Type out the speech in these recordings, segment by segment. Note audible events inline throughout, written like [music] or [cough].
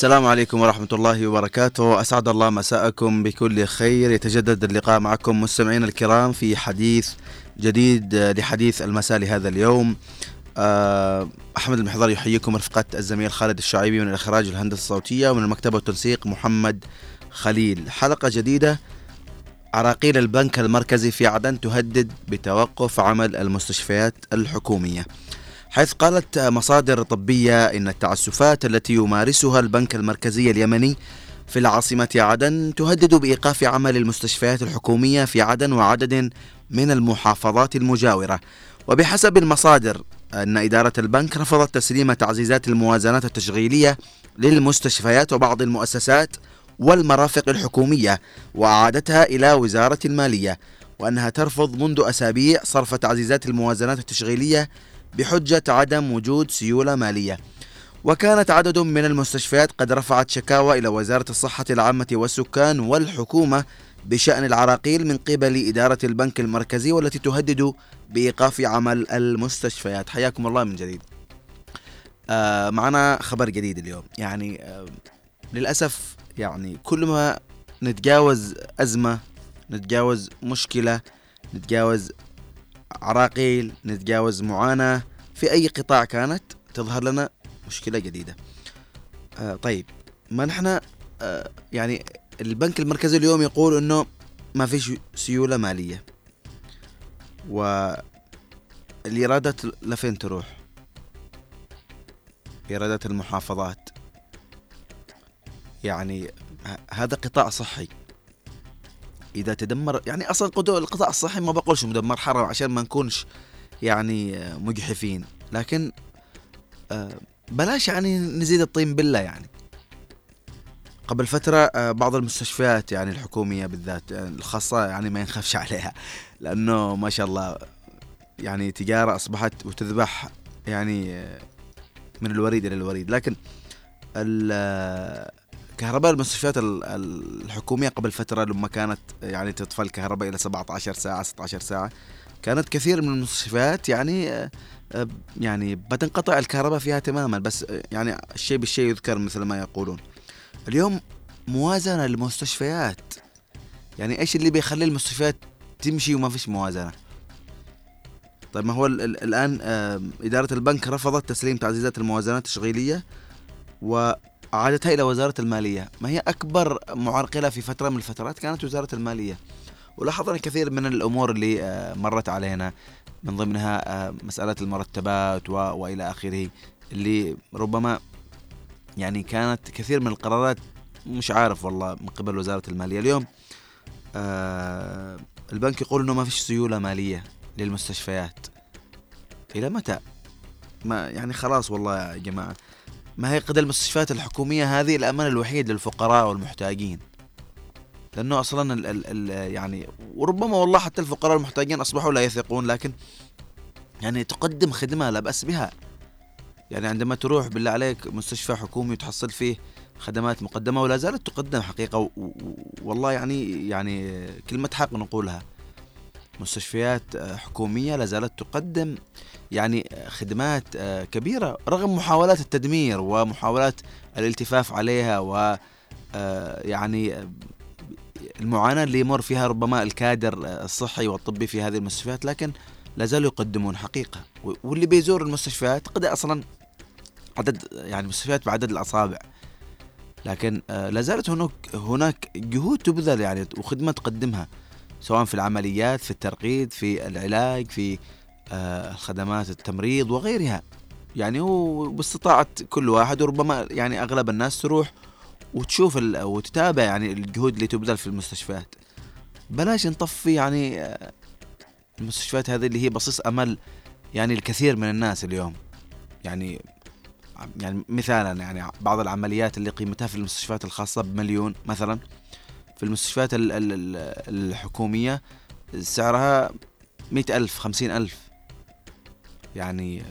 السلام عليكم ورحمة الله وبركاته. أسعد الله مساءكم بكل خير. يتجدد اللقاء معكم مستمعينا الكرام في حديث جديد لحديث المساء لهذا اليوم. آه، أحمد المحضر يحييكم رفقة الزميل خالد الشعيبي من الإخراج الهندسة الصوتية ومن المكتبة والتنسيق محمد خليل. حلقة جديدة. عراقيل البنك المركزي في عدن تهدد بتوقف عمل المستشفيات الحكومية. حيث قالت مصادر طبية إن التعسفات التي يمارسها البنك المركزي اليمني في العاصمة عدن تهدد بإيقاف عمل المستشفيات الحكومية في عدن وعدد من المحافظات المجاورة. وبحسب المصادر أن إدارة البنك رفضت تسليم تعزيزات الموازنات التشغيلية للمستشفيات وبعض المؤسسات والمرافق الحكومية وأعادتها إلى وزارة المالية وأنها ترفض منذ أسابيع صرف تعزيزات الموازنات التشغيلية بحجة عدم وجود سيولة مالية. وكانت عدد من المستشفيات قد رفعت شكاوى إلى وزارة الصحة العامة والسكان والحكومة بشأن العراقيل من قبل إدارة البنك المركزي والتي تهدد بإيقاف عمل المستشفيات. حياكم الله من جديد. آه معنا خبر جديد اليوم. يعني آه للأسف يعني كل ما نتجاوز أزمة نتجاوز مشكلة نتجاوز عراقيل نتجاوز معاناة في أي قطاع كانت تظهر لنا مشكلة جديدة. آه طيب ما نحن آه يعني البنك المركزي اليوم يقول إنه ما فيش سيولة مالية. والإيرادات لفين تروح؟ إيرادات المحافظات. يعني هذا قطاع صحي. إذا تدمر يعني أصلا القطاع الصحي ما بقولش مدمر حرام عشان ما نكونش يعني مجحفين. لكن آه، بلاش يعني نزيد الطين بله يعني. قبل فترة آه، بعض المستشفيات يعني الحكومية بالذات يعني الخاصة يعني ما ينخافش عليها. لأنه ما شاء الله يعني تجارة أصبحت وتذبح يعني آه، من الوريد إلى الوريد. لكن كهرباء المستشفيات الحكومية قبل فترة لما كانت يعني تطفى الكهرباء إلى 17 ساعة 16 ساعة كانت كثير من المستشفيات يعني آه، يعني بتنقطع الكهرباء فيها تماما بس آه، يعني الشيء بالشيء يذكر مثل ما يقولون. اليوم موازنة للمستشفيات. يعني إيش اللي بيخلي المستشفيات تمشي وما فيش موازنة؟ طيب ما هو الآن إدارة البنك رفضت تسليم تعزيزات الموازنات التشغيلية و عادتها إلى وزارة المالية. ما هي أكبر معرقلة في فترة من الفترات كانت وزارة المالية. ولاحظنا كثير من الأمور اللي آه، مرت علينا من ضمنها آه، مسألة المرتبات وإلى آخره اللي ربما يعني كانت كثير من القرارات مش عارف والله من قبل وزارة المالية. اليوم آه، البنك يقول إنه ما فيش سيولة مالية للمستشفيات. إلى متى؟ ما يعني خلاص والله يا جماعة. ما هي قد المستشفيات الحكومية هذه الأمان الوحيد للفقراء والمحتاجين. لأنه أصلا ال ال ال يعني وربما والله حتى الفقراء المحتاجين أصبحوا لا يثقون لكن يعني تقدم خدمة لا بأس بها. يعني عندما تروح بالله عليك مستشفى حكومي وتحصل فيه خدمات مقدمة ولا زالت تقدم حقيقة والله يعني يعني كلمة حق نقولها. مستشفيات حكومية لا زالت تقدم يعني خدمات آه، كبيرة رغم محاولات التدمير ومحاولات الالتفاف عليها و آه، يعني المعاناة اللي يمر فيها ربما الكادر الصحي والطبي في هذه المستشفيات لكن لا زالوا يقدمون حقيقة. واللي بيزور المستشفيات قد أصلا عدد يعني مستشفيات بعدد الأصابع. لكن آه، لا زالت هناك هناك جهود تبذل يعني وخدمة تقدمها. سواء في العمليات في الترقيد في العلاج في آه، خدمات التمريض وغيرها. يعني هو باستطاعة كل واحد وربما يعني أغلب الناس تروح وتشوف وتتابع يعني الجهود اللي تبذل في المستشفيات. بلاش نطفي يعني آه، المستشفيات هذه اللي هي بصيص أمل يعني الكثير من الناس اليوم. يعني يعني مثالا يعني بعض العمليات اللي قيمتها في المستشفيات الخاصة بمليون مثلا. في المستشفيات الحكومية سعرها مئة ألف خمسين ألف. يعني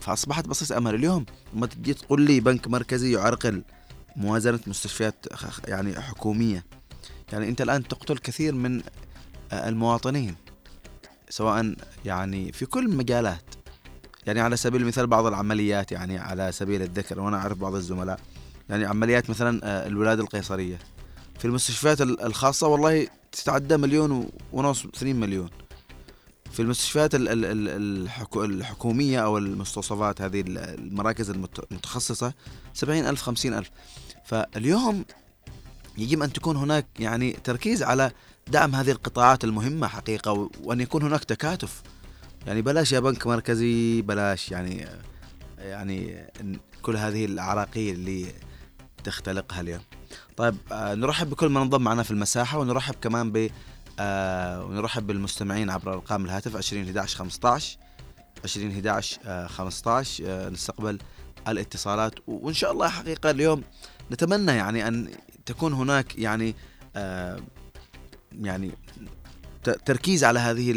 فأصبحت بصيص أمل. اليوم ما تجي تقول لي بنك مركزي يعرقل موازنة مستشفيات يعني حكومية. يعني أنت الآن تقتل كثير من المواطنين سواء يعني في كل المجالات. يعني على سبيل المثال بعض العمليات يعني على سبيل الذكر وأنا أعرف بعض الزملاء. يعني عمليات مثلا آه، الولاده القيصرية. في المستشفيات الخاصة والله تتعدى مليون ونص 2 مليون. في المستشفيات الحكومية أو المستوصفات هذه المراكز المتخصصة سبعين ألف خمسين ألف. فاليوم يجب أن تكون هناك يعني تركيز على دعم هذه القطاعات المهمة حقيقة وأن يكون هناك تكاتف. يعني بلاش يا بنك مركزي بلاش يعني يعني كل هذه العراقيل اللي تختلقها اليوم. طيب آه، نرحب بكل من انضم معنا في المساحة ونرحب كمان ب آه ونرحب بالمستمعين عبر أرقام الهاتف 20 11 15 20 11 آه 15 آه نستقبل الاتصالات. وإن شاء الله حقيقة اليوم نتمنى يعني أن تكون هناك يعني آه يعني تركيز على هذه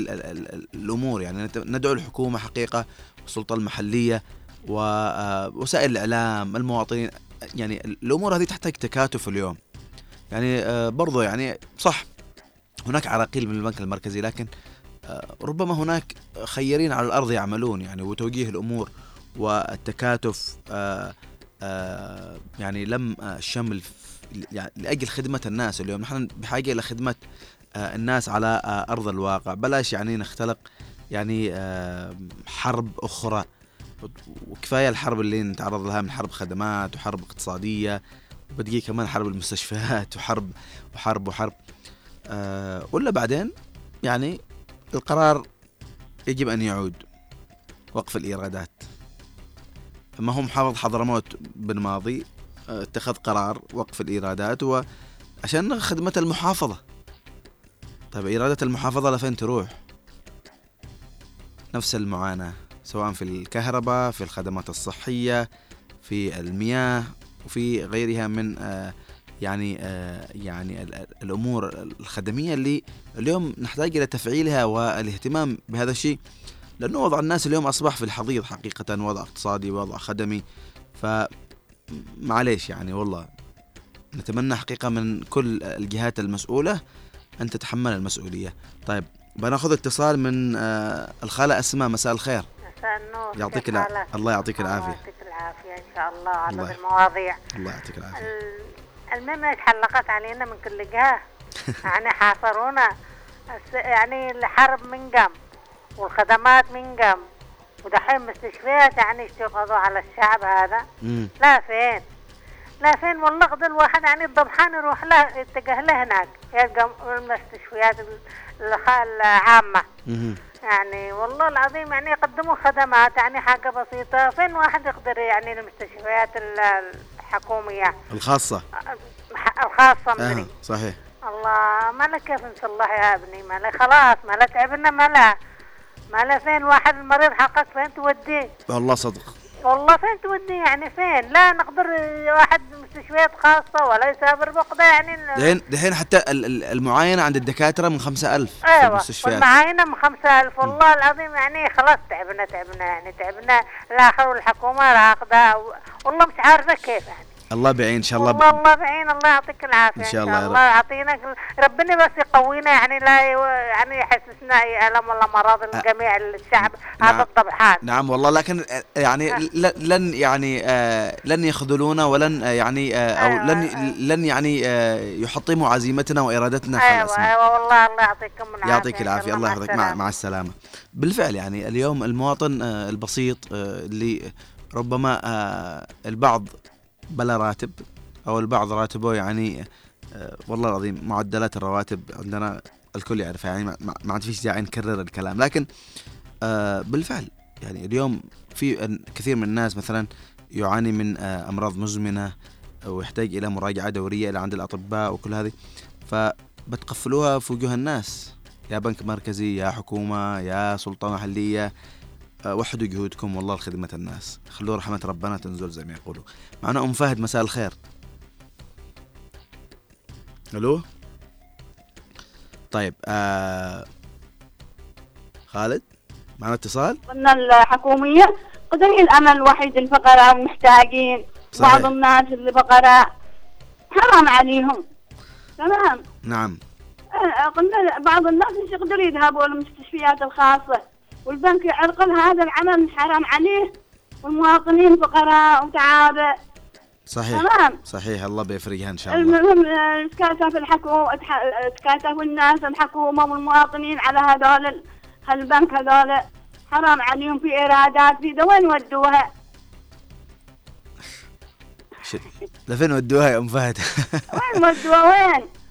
الأمور. يعني ندعو الحكومة حقيقة والسلطة المحلية ووسائل الإعلام المواطنين. يعني الأمور هذه تحتاج تكاتف اليوم. يعني آه، برضو يعني صح هناك عراقيل من البنك المركزي لكن آه، ربما هناك خيرين على الأرض يعملون يعني وتوجيه الأمور والتكاتف آه، يعني لم الشمل يعني لأجل خدمة الناس اليوم. نحن بحاجة إلى خدمة الناس على أرض الواقع. بلاش يعني نختلق يعني حرب أخرى. وكفاية الحرب اللي نتعرض لها من حرب خدمات وحرب اقتصادية وبتجي كمان حرب المستشفيات [laughs] وحرب وحرب وحرب. آه ولا بعدين يعني القرار يجب أن يعود وقف الإيرادات. ما هو محافظ حضرموت بن ماضي آه، اتخذ قرار وقف الإيرادات وعشان خدمة المحافظة. طيب إيرادات المحافظة لفين تروح؟ نفس المعاناة. سواء في الكهرباء في الخدمات الصحية في المياه وفي غيرها من آه يعني آه يعني الأمور الخدمية اللي اليوم نحتاج إلى تفعيلها والاهتمام بهذا الشيء. لأنه وضع الناس اليوم أصبح في الحضيض حقيقة وضع اقتصادي وضع خدمي. ف معليش يعني والله. نتمنى حقيقة من كل الجهات المسؤولة أن تتحمل المسؤولية. طيب بناخذ اتصال من آه الخالة أسماء. مساء الخير. النور يعطيك العافيه الله يعطيك العافية. الله يعطيك العافية إن شاء الله على المواضيع. الله يعطيك العافية. المهم تحلقت علينا من كل جهة. [laughs] يعني حاصرونا. يعني الحرب من جنب والخدمات من جنب ودحين مستشفيات يعني اشتغلوا على الشعب هذا. لا فين؟ لا فين؟ والله الواحد يعني الضبحان يروح له يتجه له هناك. يلقى المستشفيات العامة. يعني والله العظيم يعني يقدموا خدمات يعني حاجة بسيطة. فين واحد يقدر يعني المستشفيات الحكومية؟ الخاصة. الخاصة مدري آه صحيح. الله ما له كيف نصلح يا ابني ما له خلاص ما له تعبنا ما له ما له فين واحد المريض حقك؟ فين توديه؟ والله صدق. والله فين تودي يعني فين؟ لا نقدر واحد مستشفيات خاصة ولا يسافر بقدة يعني دحين دحين حتى المعاينة عند الدكاترة من خمسة ألف أيوة في المستشفيات. المعاينة من خمسة ألف. والله العظيم يعني خلاص تعبنا تعبنا يعني تعبنا. الآخر والحكومة راقدة والله مش عارفة كيف يعني. الله بعين إن شاء الله والله الله بعين الله يعطيك العافية. إن شاء الله الله يعطينا ربنا بس يقوينا يعني لا يعني يحسسنا اي الم ولا مرض لجميع الشعب نعم. هذا الطبحان نعم والله لكن يعني لن يعني آه لن يخذلونا ولن آه يعني آه أو أيوة لن أيوة. لن يعني آه يحطموا عزيمتنا وإرادتنا أيوه أيوه والله الله يعطيكم العافية يعطيك العافية الله يحفظك. مع, مع السلامة. بالفعل يعني اليوم المواطن آه البسيط آه اللي ربما البعض بلا راتب أو البعض راتبه يعني آه، والله العظيم معدلات الرواتب عندنا الكل يعرفها يعني ما عاد فيش داعي نكرر الكلام. لكن آه، بالفعل يعني اليوم في كثير من الناس مثلا يعاني من آه، أمراض مزمنة ويحتاج إلى مراجعة دورية إلى عند الأطباء وكل هذه. فبتقفلوها في وجوه الناس. يا بنك مركزي يا حكومة يا سلطة محلية وحدوا جهودكم والله لخدمة الناس. خلوا رحمة ربنا تنزل زي ما يقولوا. معنا أم فهد مساء الخير. ألو؟ طيب آه خالد معنا اتصال؟ قلنا الحكومية قدري الأمل وحيد الفقراء محتاجين بعض الناس اللي فقراء. حرام عليهم. تمام. نعم. آه، قلنا بعض الناس مش يقدروا يذهبوا للمستشفيات الخاصة؟ والبنك يعرقل هذا العمل حرام عليه والمواطنين فقراء وتعابة. صحيح. تمام. صحيح. الله بيفرجها إن شاء الله. المهم آه، تكاتف الحكومة تكاتف الناس الحكومة والمواطنين على هذول ال- هالبنك هذول. حرام عليهم في إيرادات في وين ودوها؟ لفين ودوها يا أم فهد؟ وين ودوها؟ وين؟ [laughs]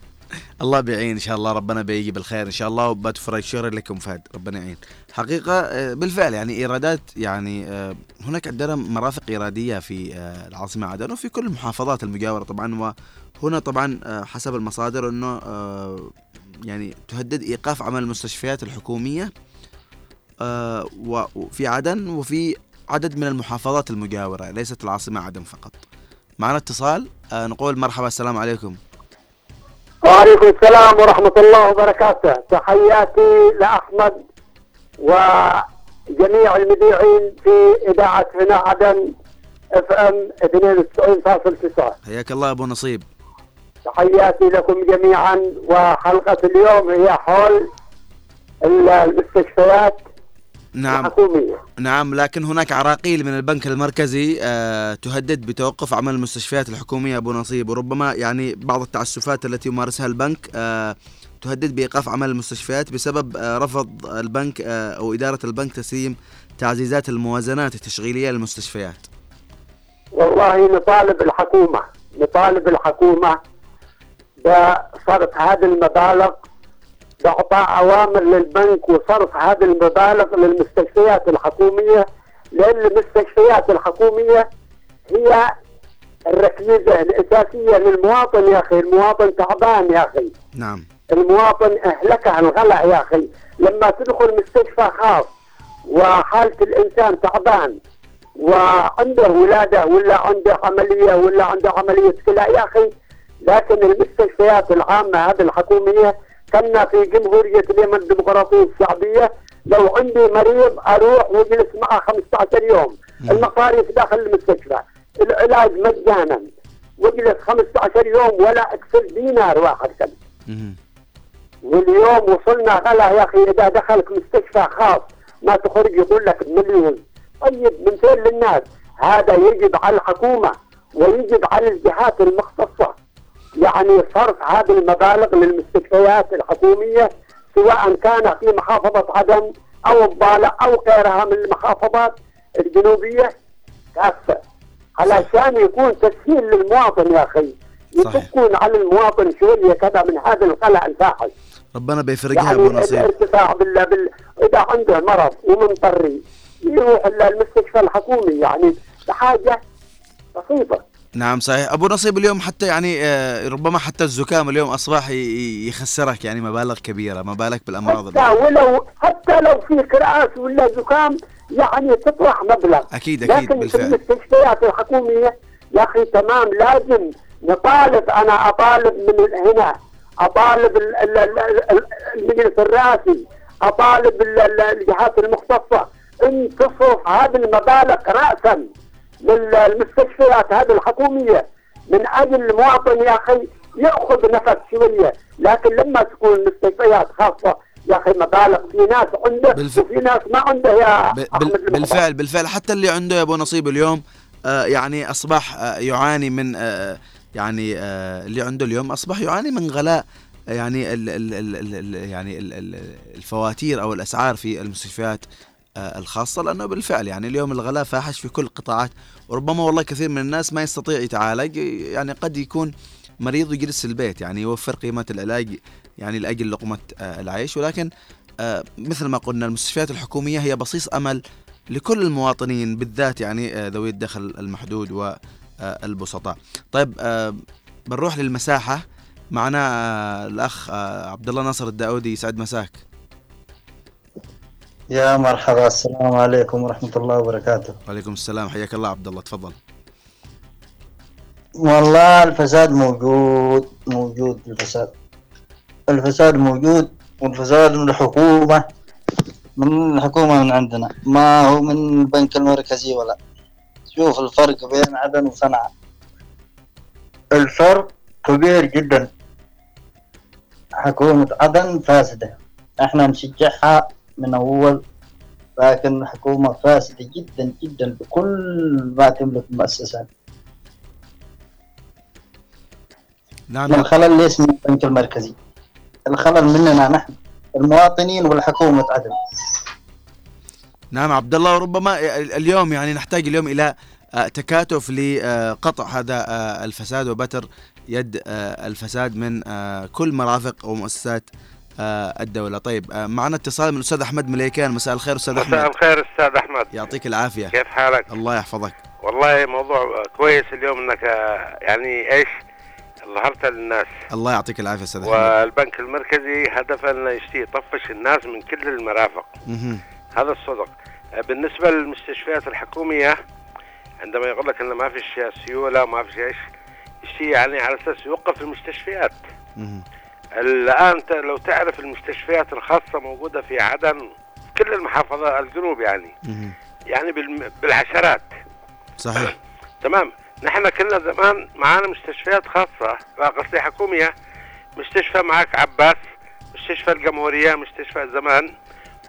الله بيعين إن شاء الله ربنا بيجي بالخير إن شاء الله وبتفرج شكرا لكم فهد ربنا يعين. حقيقة آه، بالفعل يعني إيرادات يعني آه، هناك عندنا مرافق إيرادية في آه، العاصمة عدن وفي كل المحافظات المجاورة طبعا وهنا طبعا حسب المصادر إنه يعني تهدد إيقاف عمل المستشفيات الحكومية وفي عدن وفي عدد من المحافظات المجاورة ليست العاصمة عدن فقط. معنا اتصال نقول مرحبا السلام عليكم. وعليكم السلام ورحمة الله وبركاته. تحياتي لأحمد وجميع المذيعين في إذاعة هنا عدن إف إم 92.9 حياك الله أبو نصيب. تحياتي لكم جميعا وحلقة اليوم هي حول ال- المستشفيات نعم. نعم لكن هناك عراقيل من البنك المركزي آه، تهدد بتوقف عمل المستشفيات الحكومية أبو نصيب. وربما يعني بعض التعسفات التي يمارسها البنك آه، تهدد بإيقاف عمل المستشفيات بسبب آه، رفض البنك آه، أو إدارة البنك تسليم تعزيزات الموازنات التشغيلية للمستشفيات. والله نطالب الحكومة نطالب الحكومة بصرف هذه المبالغ بإعطاء أوامر للبنك وصرف هذه المبالغ للمستشفيات الحكومية لأن المستشفيات الحكومية هي الركيزة الأساسية للمواطن يا أخي. المواطن تعبان يا أخي. نعم. المواطن أهلكه الغلع يا أخي. لما تدخل مستشفى خاص وحالة الإنسان تعبان وعنده ولادة ولا عنده عملية ولا عنده عملية كلى يا أخي لكن المستشفيات العامة هذه الحكومية كنا في جمهورية اليمن الديمقراطية الشعبية لو عندي مريض أروح وأجلس معه 15 يوم. المصاريف داخل المستشفى. العلاج مجانا. واجلس 15 يوم ولا أكسر دينار واحد كم. واليوم وصلنا غلا يا أخي إذا دخلك مستشفى خاص ما تخرج يقول لك مليون. طيب من فين للناس؟ هذا يجب على الحكومة ويجب على الجهات المختصة. يعني صرف هذه المبالغ للمستشفيات الحكومية سواء كان في محافظة عدن أو الضالع أو غيرها من المحافظات الجنوبية. كافه علشان يكون تسهيل للمواطن يا أخي. يفكون على المواطن شوية كذا من هذا القلق الفاحش. ربنا بيفرجها يعني أبو نصيب الارتفاع بال... بال... إذا عنده مرض ومنطري يروح المستشفى الحكومي. يعني بحاجة بسيطة. نعم صحيح. أبو نصيب اليوم حتى يعني آه، ربما حتى الزكام اليوم ي- يخسرك يعني مبالغ كبيرة ما بالك بالأمراض. حتى ولو حتى لو في كراس ولا زكام يعني تطرح مبلغ. أكيد أكيد لكن في بالفعل. المستشفيات الحكومية يا أخي تمام لازم نطالب. أنا أطالب من هنا. أطالب ال- ال- ال- ال- المجلس الرئاسي. أطالب ال- ال- الجهات المختصة. ان تصرف هذه المبالغ راسا. للمستشفيات هذه الحكومية. من أجل المواطن يا أخي يأخذ نفس شوية لكن لما تكون المستشفيات خاصة يا أخي مبالغ في ناس عنده بالف- وفي ناس ما عنده يا بال-. بالفعل بالفعل. حتى اللي عنده يا أبو نصيب اليوم آه، يعني أصبح آه، يعاني من آه، يعني آه، اللي عنده اليوم أصبح يعاني من غلاء يعني ال ال ال ال ال يعني ال ال الفواتير أو الأسعار في المستشفيات. آه، الخاصة لأنه بالفعل يعني اليوم الغلاء فاحش في كل القطاعات وربما والله كثير من الناس ما يستطيع يتعالج يعني قد يكون مريض ويجلس البيت يعني يوفر قيمة العلاج يعني لأجل لقمة آه، العيش ولكن آه، مثل ما قلنا المستشفيات الحكومية هي بصيص أمل لكل المواطنين بالذات يعني ذوي الدخل المحدود والبسطاء. طيب بنروح للمساحة معنا آه، عبد الله ناصر الداودي يسعد مساك. يا مرحبا السلام عليكم ورحمة الله وبركاته. وعليكم السلام حياك الله عبد الله تفضل. والله الفساد موجود موجود الفساد. الفساد موجود والفساد من الحكومة من الحكومة من عندنا. ما هو من البنك المركزي ولا. شوف الفرق بين عدن وصنعاء الفرق كبير جدا. حكومة عدن فاسدة. إحنا نشجعها من أول لكن الحكومة فاسدة جدا جدا بكل ما تملك المؤسسات نعم الخلل ليس من البنك المركزي؟ الخلل مننا نحن المواطنين والحكومة عدن نعم عبد الله وربما اليوم يعني نحتاج اليوم إلى آه، تكاتف لقطع هذا آه، الفساد وبتر يد آه، الفساد من كل مرافق ومؤسسات الدولة. طيب معنا اتصال من الأستاذ أحمد مليكان. مساء الخير أستاذ أحمد. مساء الخير أستاذ أحمد. يعطيك العافية. كيف حالك؟ الله يحفظك. والله موضوع كويس اليوم أنك يعني إيش؟ ظهرت للناس. الله يعطيك العافية أستاذ أحمد. والبنك المركزي هدفه أنه يشتي يطفش الناس من كل المرافق. هذا الصدق. بالنسبة للمستشفيات الحكومية عندما يقول لك إنه ما فيش سيولة وما فيش إيش الشيء يعني على أساس يوقف المستشفيات. الآن لو تعرف المستشفيات الخاصة موجودة في عدن كل المحافظات الجنوب يعني. يعني بالعشرات. صحيح. [clears throat] تمام. نحن كنا زمان معانا مستشفيات خاصة لا قصدي حكومية. مستشفى معك عباس مستشفى الجمهورية مستشفى زمان.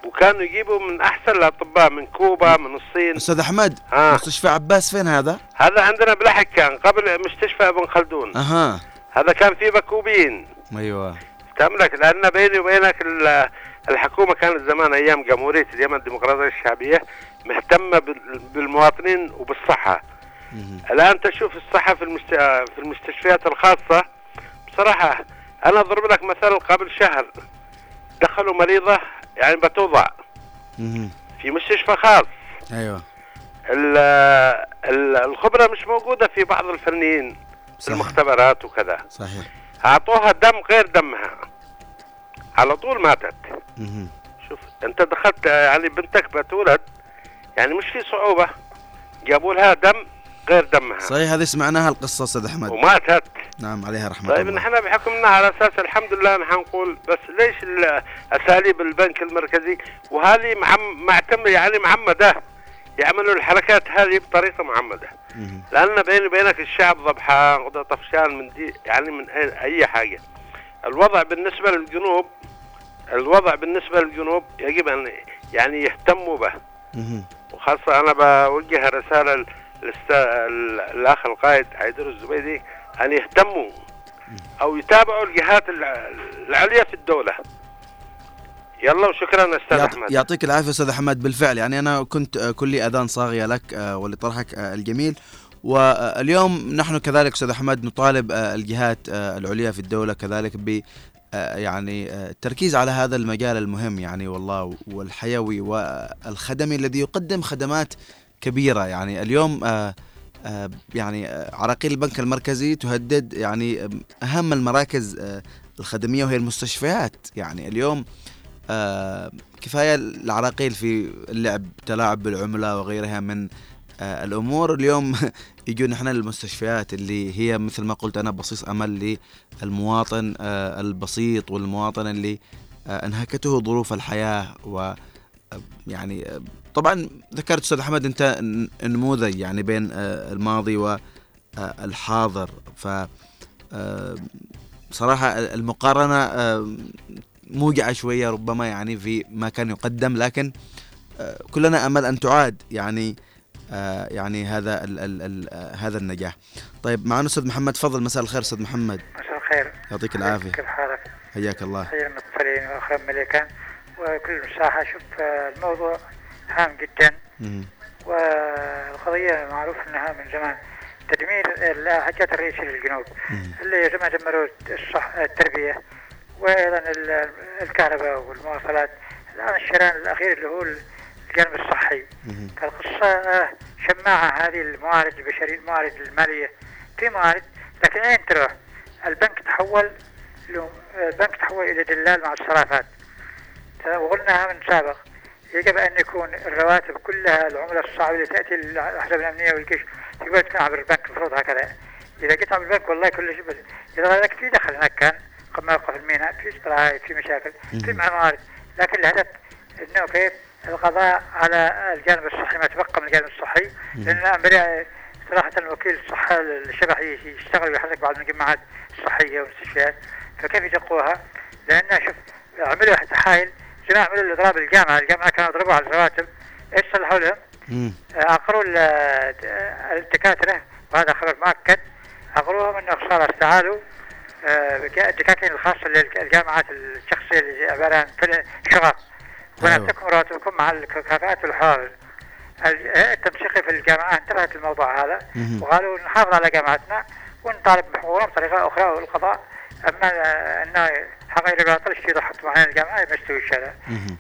وكانوا يجيبوا من أحسن الأطباء من كوبا من الصين. أستاذ أحمد ها. مستشفى عباس فين هذا؟ هذا عندنا بلحق كان قبل مستشفى ابن خلدون. أها. هذا كان فيه بكوبين. أيوة. تملك لأن بيني وبينك ال- الحكومة كانت زمان أيام جمهورية اليمن الديمقراطية الشعبية مهتمة بال- بالمواطنين وبالصحة. الآن تشوف الصحة في. في المستشفيات الخاصة. بصراحة أنا أضرب لك مثل قبل شهر. دخلوا مريضة يعني بتوضع. في مستشفى خاص. ال- الخبرة مش موجودة في بعض الفنيين في صحيح. المختبرات وكذا. صحيح. أعطوها دم غير دمها. على طول ماتت. شوف أنت دخلت يعني بنتك بتولد يعني مش في صعوبة. جابوا لها دم غير دمها. صحيح هذه سمعناها القصة أستاذ أحمد. وماتت. نعم عليها رحمة طيب الله. نحن بحكمنا على أساس الحمد لله نحن نقول بس ليش ال- أساليب البنك المركزي؟ وهذه معم معتمد يعني معمدة. يعملوا الحركات هذه بطريقة معمدة. لأن بيني وبينك الشعب ضبحان طفشان من دي يعني من اي حاجة. الوضع بالنسبة للجنوب الوضع بالنسبة للجنوب يجب أن يعني يهتموا به. وخاصة أنا بوجه رسالة الأخ القائد حيدر الزبيدي أن يهتموا أو يتابعوا الجهات الع- العليا في الدولة. يلا وشكرا أستاذ يعط- أحمد. يعطيك العافية أستاذ أحمد. بالفعل يعني أنا كنت آه، كلي أذان صاغية لك آه، ولطرحك آه، الجميل. واليوم نحن كذلك أستاذ أحمد نطالب الجهات العليا في الدولة كذلك ب يعني التركيز على هذا المجال المهم يعني والله والحيوي والخدمي الذي يقدم خدمات كبيرة. يعني اليوم يعني عراقيل البنك المركزي تهدد يعني أهم المراكز الخدمية وهي المستشفيات. يعني اليوم آه، كفاية العراقيل في اللعب تلاعب بالعملة وغيرها من آه، الأمور. اليوم [laughs] يجون نحن للمستشفيات اللي هي مثل ما قلت أنا بصيص أمل للمواطن آه، البسيط والمواطن اللي أنهكته ظروف الحياة و يعني طبعا ذكرت أستاذ أحمد أنت نموذج يعني بين الماضي والحاضر ف صراحة المقارنة موجعة شوية ربما يعني في ما كان يقدم لكن آه، كلنا أمل أن تعاد يعني آه، يعني هذا ال ال ال آه، هذا النجاح. طيب معنا أستاذ محمد فضل مساء الخير أستاذ محمد. مساء الخير. يعطيك العافية. كيف حالك؟ حياك الله. حيا المتصلين واخوان مليكان وكل المساحة شوف الموضوع هام جدا. مم. والقضية معروف إنها من زمان. تدمير الحاجات الرئيسية للجنوب. اللي زمان دمروا الصح التربية. وأيضا ال- الكهرباء والمواصلات. الآن الشريان الأخير اللي هو الجانب الصحي. مم. فالقصة آه، شماعة هذه الموارد البشرية الموارد المالية. في موارد لكن أين تروح؟ البنك تحول له- البنك تحول إلى دلال مع الصرافات. وقلناها من سابق. يجب أن يكون الرواتب كلها العملة الصعبة اللي تأتي الأحزاب الأمنية والجيش يقول تكون عبر البنك المفروض هكذا. إذا جيت عبر البنك والله كل شيء إذا لك في دخل هناك كان. يوقف الميناء في استراحة في مشاكل في مع موارد لكن الهدف إنه كيف القضاء على الجانب الصحي ما تبقى من الجانب الصحي. لأن الان صراحة وكيل الصحة الشبحي يشتغل ويحرك بعض المجمعات الصحية والمستشفيات. فكيف يدقوها؟ لأن شوف عملوا تحايل جماعة عملوا الإضراب الجامعة. الجامعة كانوا يضربوا على الرواتب إيش صلحوا لهم؟ مم. عقروا ال- الدكاترة وهذا خبر مؤكد عقروهم إنه خلاص تعالوا. الدكاكين الخاصة للجامعات الشخصية اللي عبارة عن أيوة. ونعطيكم رواتبكم مع الكفاءات والحوافز الهيئه التنسيقيه في الجامعة انتبهت للموضوع هذا. وقالوا نحافظ على جامعتنا ونطالب بحقوقنا بطريقة أخرى والقضاء أما إنه حقائق الباطل الشيء حطوا معنا الجامعة ما يستويش هذا.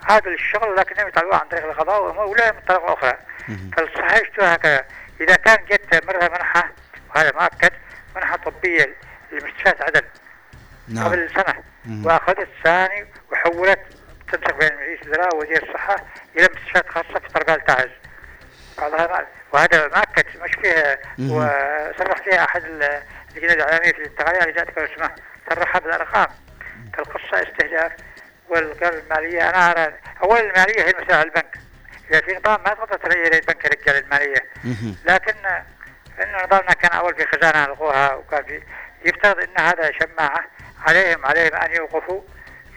هذا الشغل لكنهم يطلعوه عن طريق القضاء ولا من طريقه أخرى. فالصحيح هكذا إذا كان جت مرة منحة وهذا مؤكد منحة طبية لمستشفيات عدن نعم. قبل سنة. مهم. وأخذت ثاني وحولت تنسق بين رئيس الوزراء ووزير الصحة إلى مستشفيات خاصة في طرقال تعز بعضها ما- وهذا مؤكد مش فيه. وصرح فيها أحد ال- اللجنه الاعلاميه في التقارير اللي جاتك سمحت صرحها بالارقام فالقصة استهداف والقرار المالية. أنا أرى اولا المالية هي على البنك. إذا في نظام ما تقدر تغير البنك رجال المالية. مهم. لكن ان نظامنا كان أول في خزانة الغوها وكان في يفترض إن هذا شماعة عليهم عليهم أن يوقفوا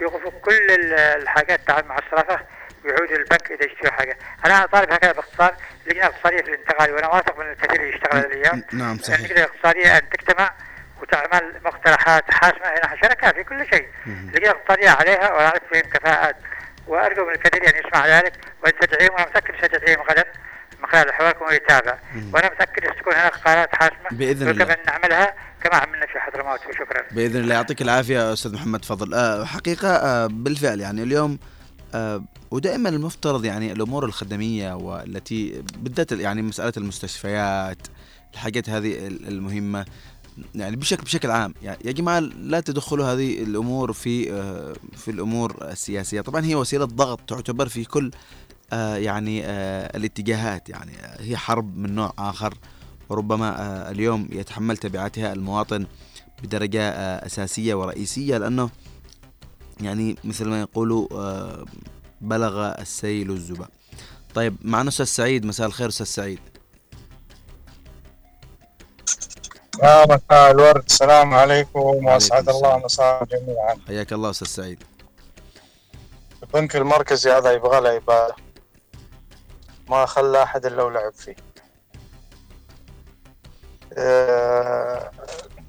يوقفوا كل ال- الحاجات تعال مع الصرافه ويعودوا للبنك إذا يشتروا حاجة. أنا أطالب هكذا باختصار اللجنه الاقتصاديه في الانتقال وأنا واثق من الكثير اللي يشتغل هذه الأيام. نعم صحيح. اللجنه الاقتصاديه أن تجتمع وتعمل مقترحات حاسمة هنا شركاء في كل شيء. اللجنه الاقتصاديه عليها واعرف فيهم كفاءات وأرجو من الكثير أن يسمع ذلك ويستدعيهم وأنا متأكد سيستدعيهم غدا من خلال حواركم ويتابع وأنا متأكد إن ستكون هناك قرارات حاسمة بإذن الله. نعملها كما عملنا في حضرموت؟ وشكرا بإذن الله. يعطيك العافية أستاذ محمد فضل آه حقيقة آه بالفعل يعني اليوم آه ودائما المفترض يعني الأمور الخدمية والتي بالذات يعني مسألة المستشفيات الحاجات هذه ال- المهمة يعني بشكل بشكل عام. يعني يا جماعة لا تدخلوا هذه الأمور في آه في الأمور السياسية. طبعا هي وسيلة ضغط تعتبر في كل آه يعني آه الاتجاهات. يعني هي حرب من نوع آخر. وربما آه اليوم يتحمل تبعاتها المواطن بدرجة آه، أساسية ورئيسية لأنه يعني مثل ما يقولوا آه، بلغ السيل الزبا. طيب معنا أستاذ سعيد. مساء الخير أستاذ سعيد. يا مساء الورد. السلام عليكم وأسعد. الله مساء جميعا. حياك الله أستاذ سعيد. البنك المركزي هذا يبغى له عبادة. ما خلى أحد إلا ولعب فيه.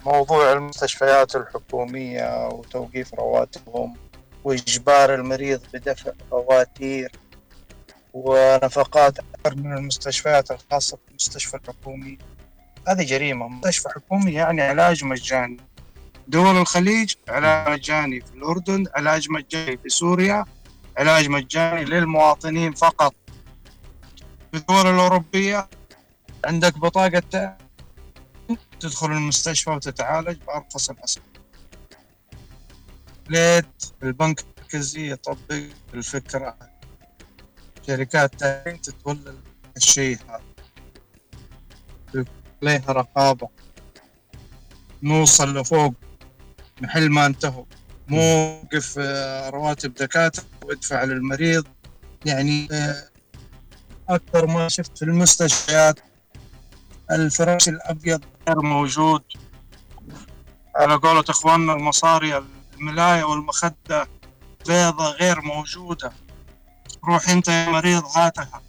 موضوع المستشفيات الحكومية وتوقيف رواتبهم وإجبار المريض بدفع فواتير ونفقات أكثر من المستشفيات الخاصة بالمستشفى الحكومي. هذه جريمة. مستشفى حكومي يعني علاج مجاني. دول الخليج علاج مجاني في الأردن علاج مجاني في سوريا علاج مجاني للمواطنين فقط. في الدول الأوروبية عندك بطاقة تدخل المستشفى وتتعالج بأرخص الأسعار. ليت البنك المركزي يطبق الفكرة. شركات تأمين تتولى الشيء هذا. عليها رقابة. نوصل لفوق. محل ما انتهوا. مو وقف آه، رواتب دكاترة وادفع للمريض. يعني آه، أكثر ما شفت في المستشفيات. الفراش الأبيض. غير موجود. على قولة إخواننا المصاري الملاية والمخدة بيضة غير موجودة. روح أنت يا مريض هاتها.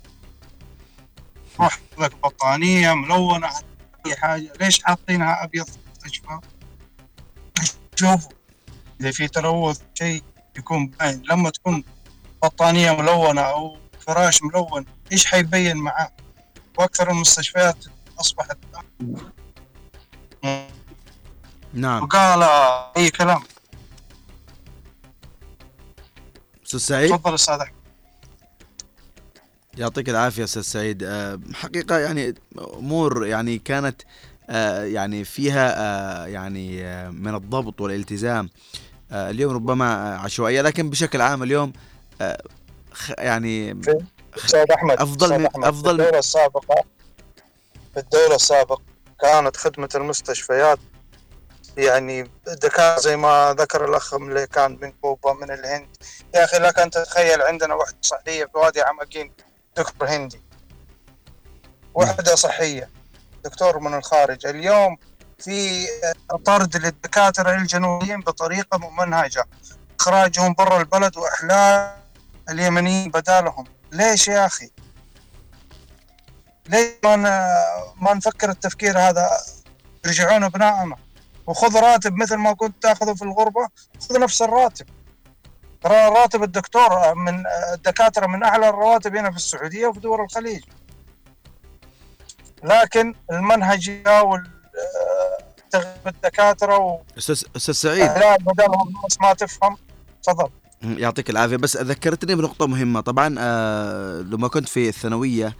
روح لك بطانية ملونة أي حاجة. ليش حاطينها أبيض؟ في المستشفى شوفوا إذا في تلوث شيء يكون باين. لما تكون بطانية ملونة أو فراش ملون إيش حيبين معاه وأكثر المستشفيات أصبحت نعم. وقال أي كلام. أستاذ سعيد؟ تفضل أحمد. يعطيك العافية أستاذ سعيد. آه، حقيقة يعني أمور يعني كانت آه، يعني فيها آه، يعني من الضبط والالتزام اليوم ربما عشوائية لكن بشكل عام اليوم يعني أفضل أستاذ من- أحمد. أفضل في من- الدولة السابقة في الدولة السابقة كانت خدمة المستشفيات. يعني دكاترة زي ما ذكر الأخ اللي كان من كوبا من الهند. يا أخي لك أن تتخيل عندنا وحدة صحية في وادي عمقين دكتور هندي. وحدة صحية. دكتور من الخارج. اليوم في طرد للدكاترة الجنوبيين بطريقة ممنهجة إخراجهم برا البلد وإحلال اليمنيين بدالهم. ليش يا أخي؟ ليش ن- ما نفكر التفكير هذا يرجعون أبنائنا وخذ راتب مثل ما كنت تاخذه في الغربة خذ نفس الراتب. ترى راتب الدكتور من الدكاترة من أعلى الرواتب هنا في السعودية وفي دول الخليج. لكن المنهجيه وال تغيير الدكاترة أستاذ أستاذ سعيد. ولا بدلهم الناس ما تفهم. تفضل. يعطيك العافية. بس ذكرتني بنقطة مهمة. طبعا آه لما كنت في الثانوية آه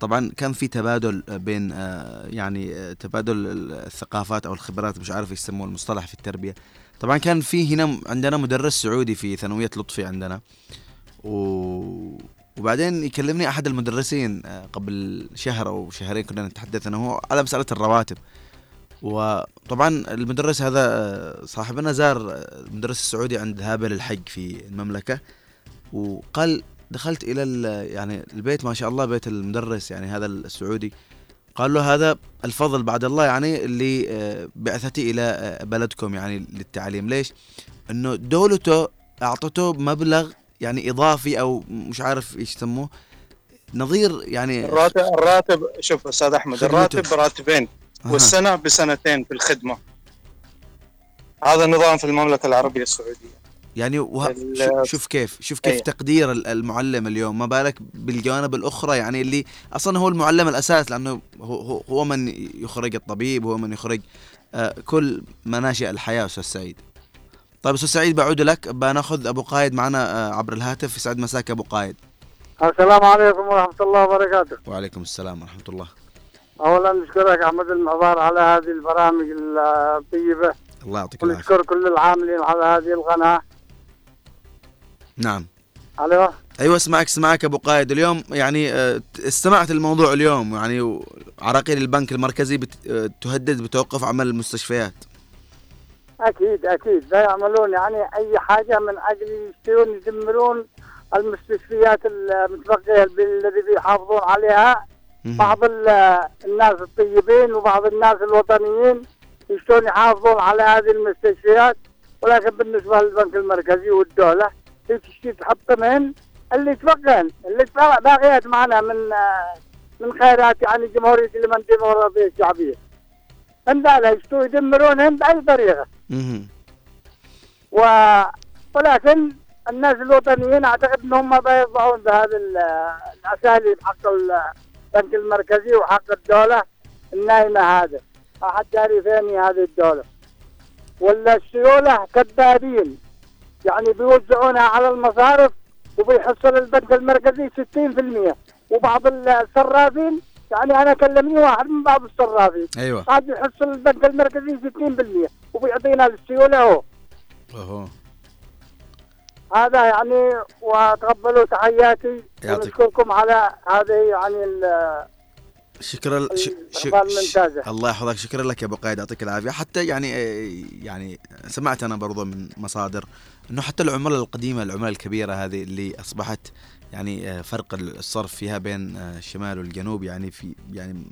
طبعا كان في تبادل بين آه يعني آه تبادل الثقافات أو الخبرات مش عارف يسموه المصطلح في التربية. طبعا كان في هنا عندنا مدرس سعودي في ثانوية لطفي عندنا. و... وبعدين يكلمني أحد المدرسين آه، قبل شهر أو شهرين كنا نتحدث أنا وهو على مسألة الرواتب. وطبعا المدرس هذا آه، صاحبنا زار آه، المدرس السعودي عند هابل الحج في المملكة. وقال دخلت إلى ال- يعني البيت ما شاء الله بيت المدرس يعني هذا السعودي قال له هذا الفضل بعد الله يعني اللي آه، بعثتي إلى آه، بلدكم يعني للتعليم ليش؟ إنه دولته أعطته مبلغ يعني إضافي أو مش عارف إيش يسموه نظير يعني الراتب الراتب شوف أستاذ أحمد. الراتب براتبين. والسنة بسنتين في الخدمة هذا النظام في المملكة العربية السعودية يعني وه... شوف كيف شوف كيف أي. تقدير ال- المعلم اليوم. ما بالك بالجوانب الأخرى؟ يعني اللي أصلا هو المعلم الأساس لأنه هو هو, من يخرج الطبيب هو من يخرج آه كل مناشئ الحياة أستاذ سعيد. طيب أستاذ سعيد بعود لك. بنأخذ أبو قايد معنا آه عبر الهاتف. يسعد مساك أبو قايد. السلام عليكم ورحمة الله وبركاته. وعليكم السلام ورحمة الله. أولا نشكرك أحمد المحضار على هذه البرامج الطيبة. الله يعطيك العافية. ونشكر كل العاملين على هذه القناة. نعم. ألو؟ أيوه اسمعك اسمعك أبو قايد. اليوم يعني آه، استمعت الموضوع اليوم. يعني عراقيل البنك المركزي آه، تهدد بتوقف عمل المستشفيات. أكيد أكيد. لا يعملون. يعني أي حاجة من أجل يشترون يدمرون المستشفيات المتبقية الذي بيحافظون عليها. بعض ال- الناس الطيبين وبعض الناس الوطنيين يشتون يحافظون على هذه المستشفيات. ولكن بالنسبة للبنك المركزي والدولة هي تشتي تحط من اللي تبقين اللي باقيات معنا من من خيرات يعني جمهورية اليمن الديمقراطية الشعبية. عندنا يشتوا يدمرونهم بأي طريقة. و... ولكن الناس الوطنيين أعتقد إنهم ما بيرضعون بهذه ال- الأساليب حق البنك المركزي وحق الدولة النايمة هذا ما حد داري فين هذه الدولة. ولا السيولة كذابين. يعني بيوزعونها على المصارف وبيحصل البنك المركزي 60% وبعض الصرافين يعني أنا كلمني واحد من بعض الصرافين أيوه. قاعد يحصل البنك المركزي 60% وبيعطينا للسيوله هو. أهو. هذا يعني وتقبلوا تحياتي. ونشكركم على هذه يعني ال- شكرا ش... ش... الله يحفظك. شكرا لك يا أبو قايد. يعطيك العافية. حتى يعني آه، يعني سمعت أنا برضو من مصادر إنه حتى العمله القديمة العمله الكبيرة هذه اللي أصبحت يعني آه، فرق الصرف فيها بين آه، الشمال والجنوب يعني في يعني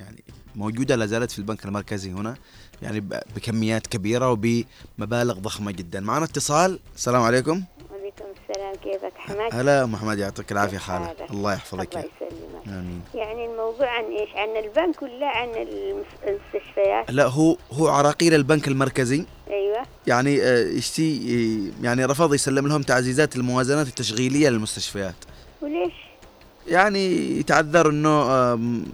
يعني موجودة لا زالت في البنك المركزي هنا يعني بكميات كبيرة وبمبالغ ضخمة جدا. معنا اتصال. السلام عليكم. وعليكم السلام. كيفك؟ حماك؟ هلا محمد يعطيك العافية. خاله حالك. الله يحفظك. الله يسلمك. آمين يعني الموضوع عن إيش؟ عن البنك ولا عن المس- المستشفيات؟ لا هو هو عراقيل البنك المركزي أيوه يعني آه، يشتي يعني رفض يسلم لهم تعزيزات الموازنات التشغيلية للمستشفيات وليش؟ يعني يتعذر إنه آم،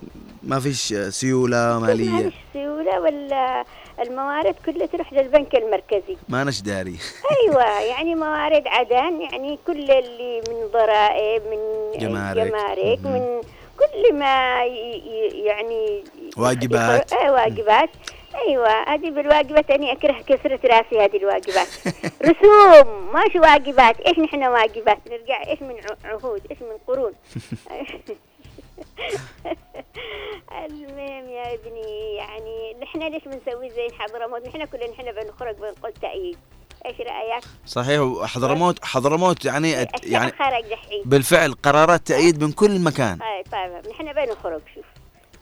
ما فيش آه، سيولة ما مالية فيش سيولة ولا الموارد كلها تروح للبنك المركزي. ما نش داري. أيوه [laughs] يعني موارد عدن يعني كل اللي من ضرائب من جمارك. جمارك. من كل ما يعني واجبات. اي واجبات. أيوه هذه بالواجبات أني أكره كسرة رأسي هذه الواجبات. [laughs] رسوم ماشي واجبات. إيش نحن واجبات؟ نرجع إيش من عهود إيش من قرون؟ [laughs] [laughs] المهم يا ابني يعني نحن ليش بنسوي زي حضرموت نحن كلنا نحن بنخرج بنقول تأييد إيش رأيك؟ صحيح حضرموت حضرموت يعني يعني خرج دحين بالفعل قرارات تأييد من كل مكان اي طيب نحن بنخرج شوف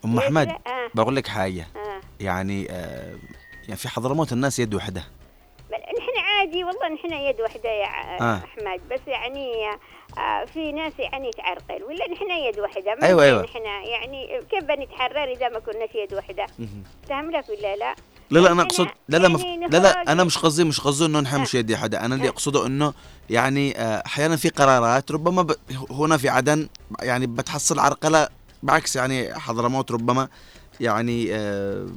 أم أحمد آه. بقول لك حاجة آه. يعني آه، يعني في حضرموت الناس يد واحدة نحن عادي والله نحن يد واحدة يا آه. أحمد بس يعني آه في ناس يعني تعرقل ولا نحن يد واحدة ما أيوة، أيوة. نحن يعني كيف بنتحرر إذا ما كناش يد واحدة فاهم لك ولا لا؟ لا لا أنا اقصد لا لا مف... يعني لا لا أنا مش قصدي مش قصدي إنه نحمش يد حدا. أنا اللي أقصده إنه يعني آه، أحيانا في قرارات ربما ب... هنا في عدن يعني بتحصل عرقلة بعكس يعني حضرموت ربما يعني آه،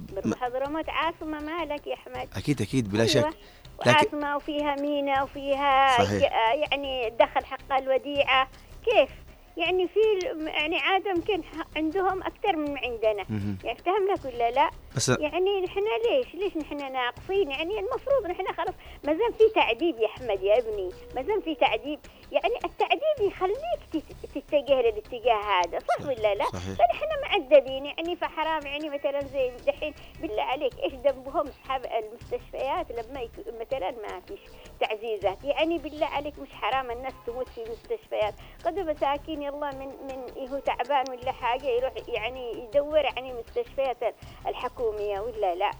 حضرموت عاصمة مالك يا أحمد. أكيد أكيد بلا أيوة. شك. وعاصمة وفيها مينا وفيها صحيح. آه يعني دخل حق الوديعة كيف يعني في يعني عادة يمكن عندهم أكثر من عندنا. يعني افتهم لك ولا لا بس يعني نحن ليش؟ ليش نحن ناقصين؟ يعني المفروض نحن خلاص ما زال في تعذيب يا أحمد يا ابني ما زال في تعذيب يعني التعذيب يخليك تت- تتجه للاتجاه هذا صح ولا لا؟ صحيح. فنحن معذبين يعني فحرام يعني مثلا زي دحين بالله عليك إيش ذنبهم؟ أصحاب المستشفيات لما يك... مثلا ما فيش تعزيزات. يعني بالله عليك مش حرام الناس تموت في المستشفيات. قد مساكين يلا من من هو تعبان ولا حاجة يروح يعني يدور عن المستشفيات الحكوميه ولا لا.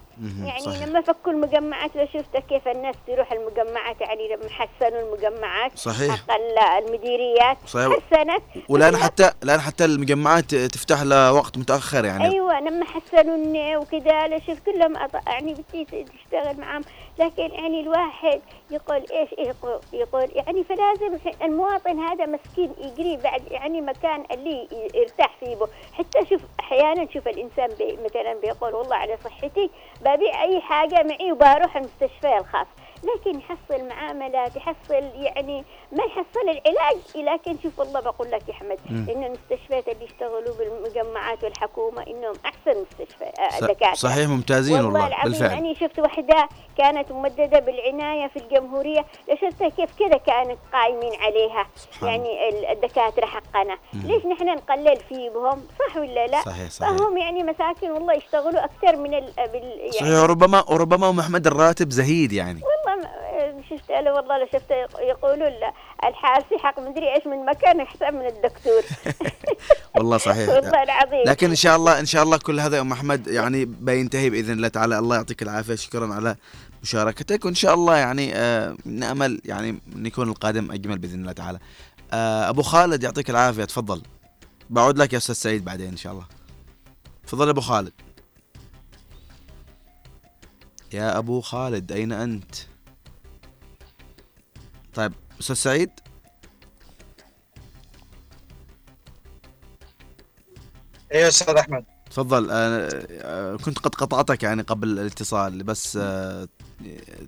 يعني صحيح. لما فكوا المجمعات لو شفت كيف الناس تروح المجمعات يعني لما حسنوا المجمعات صحيح. حق ال- المديريات صحيح. حسنت والان حتى الان حتى المجمعات تفتح لوقت متأخر يعني أيوه لما حسنوا وكذا لا شوف كلهم أط- يعني بدي تشتغل معهم لكن يعني الواحد يقول إيش يقول, يقول يعني فلازم المواطن هذا مسكين يجري بعد يعني مكان اللي يرتاح فيه. حتى شوف أحيانا شوف الإنسان بي مثلا بيقول والله على صحتي ببيع أي حاجة معي وبروح المستشفى الخاص. لكن يحصل معاملات يحصل يعني ما يحصل العلاج. لكن شوف والله بقول لك يا أحمد. ان المستشفيات اللي يشتغلوا بالمجمعات والحكومة إنهم أحسن مستشفى آه، دكاترة. صحيح ممتازين والله والله بالفعل. أنا شفت وحدة كانت ممددة بالعناية في الجمهورية. شفتها كيف كذا كانت قايمين عليها؟ سبحان يعني ال- الدكاترة حقنا. مم. ليش نحن نقلل فيهم؟ صح ولا لا؟ صحيح صحيح. فهم يعني مساكين والله يشتغلوا أكثر من ال بال يعني صحيح وربما وربما ام احمد الراتب زهيد يعني. والله شفت أنا والله لو شفت يق- يقولوا الحاسي حق مدري إيش من مكان أحسن من الدكتور. [laughs] والله صحيح. والله العظيم. لكن إن شاء الله إن شاء الله كل هذا يا أم أحمد يعني بينتهي بإذن الله تعالى. الله يعطيك العافية. شكرا على مشاركتك. وإن شاء الله يعني آه نأمل يعني ان يكون القادم أجمل بإذن الله تعالى. آه أبو خالد يعطيك العافية. تفضل. بعود لك يا أستاذ سعيد بعدين إن شاء الله. تفضل أبو خالد. يا أبو خالد أين أنت؟ طيب أستاذ سعيد؟ إيه يا أستاذ أحمد؟ تفضل. آه، كنت قد قطعتك يعني قبل الاتصال بس آه،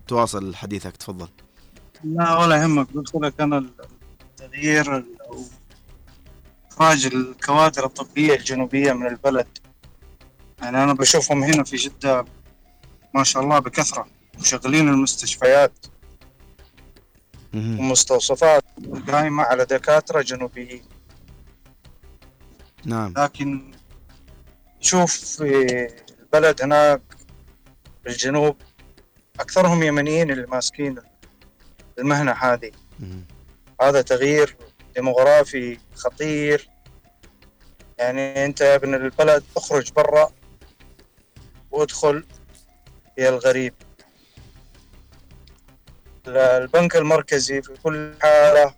تواصل حديثك تفضل. لا ولا يهمك. قلت لك أنا التغيير ال- أو إخراج الكوادر الطبية الجنوبية من البلد. يعني أنا بشوفهم هنا في جدة ما شاء الله بكثرة مشغلين المستشفيات. ومستوصفات قائمه على دكاترة جنوبيين. نعم. لكن شوف في البلد هناك في الجنوب أكثرهم يمنيين اللي ماسكين المهنة هذه. هذا تغيير ديموغرافي خطير. يعني أنت يا ابن البلد اخرج برا وادخل يا الغريب. البنك المركزي في كل حالة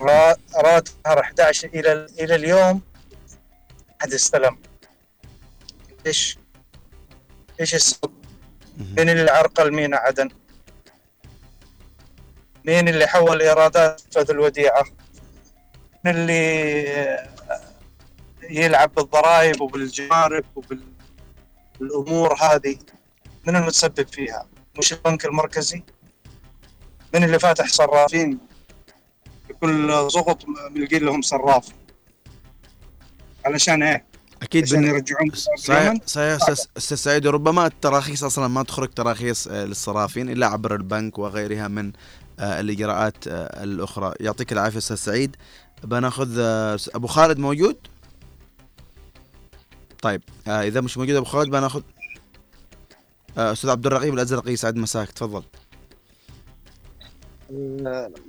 را- راتب شهر 11 إلى إلى اليوم حد استلم إيش إيش السبب؟ مين اللي عرقل مينا عدن؟ مين اللي حول إيرادات فذ الوديعة؟ مين اللي يلعب بالضرائب وبالجوارب وبالأمور هذه؟ من المتسبب فيها؟ مش البنك المركزي؟ من اللي فاتح صرافين بكل ضغط ملقين لهم صراف علشان إيه؟ أكيد عشان. يرجعون صحيح صحيح أستاذ سعيد ربما التراخيص أصلا ما تخرج تراخيص آه، للصرافين إلا عبر البنك وغيرها من آه، الإجراءات آه، الأخرى يعطيك العافية أستاذ سعيد بناخذ أبو خالد موجود طيب إذا مش موجود أبو خالد بناخذ أستاذ عبد الرقيب الأزرقي سعد مساك. تفضل.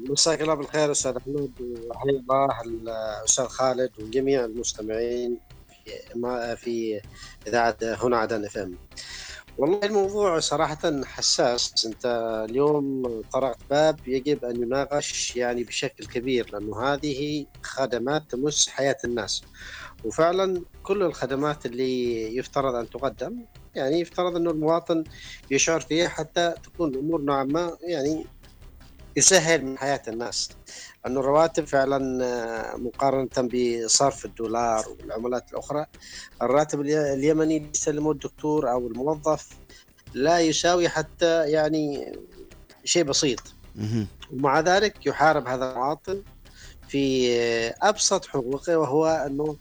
مساك الله بالخير أستاذ احمد وحيا الله الأستاذ خالد وجميع المستمعين في في إذاعة هنا عدن إف إم. والله الموضوع صراحة حساس. أنت اليوم طرقت باب يجب أن يناقش يعني بشكل كبير لأنه هذه خدمات تمس حياة الناس. وفعلا كل الخدمات اللي يفترض أن تقدم يعني يفترض إنه المواطن يشعر فيها حتى تكون الأمور نوعا ما يعني يسهل من حياة الناس انه الرواتب فعلا آه، مقارنة بصرف الدولار والعملات الأخرى الراتب الي- اليمني اللي يسلمه الدكتور أو الموظف لا يساوي حتى يعني شيء بسيط. ومع ذلك يحارب هذا المواطن في أبسط حقوقه وهو إنه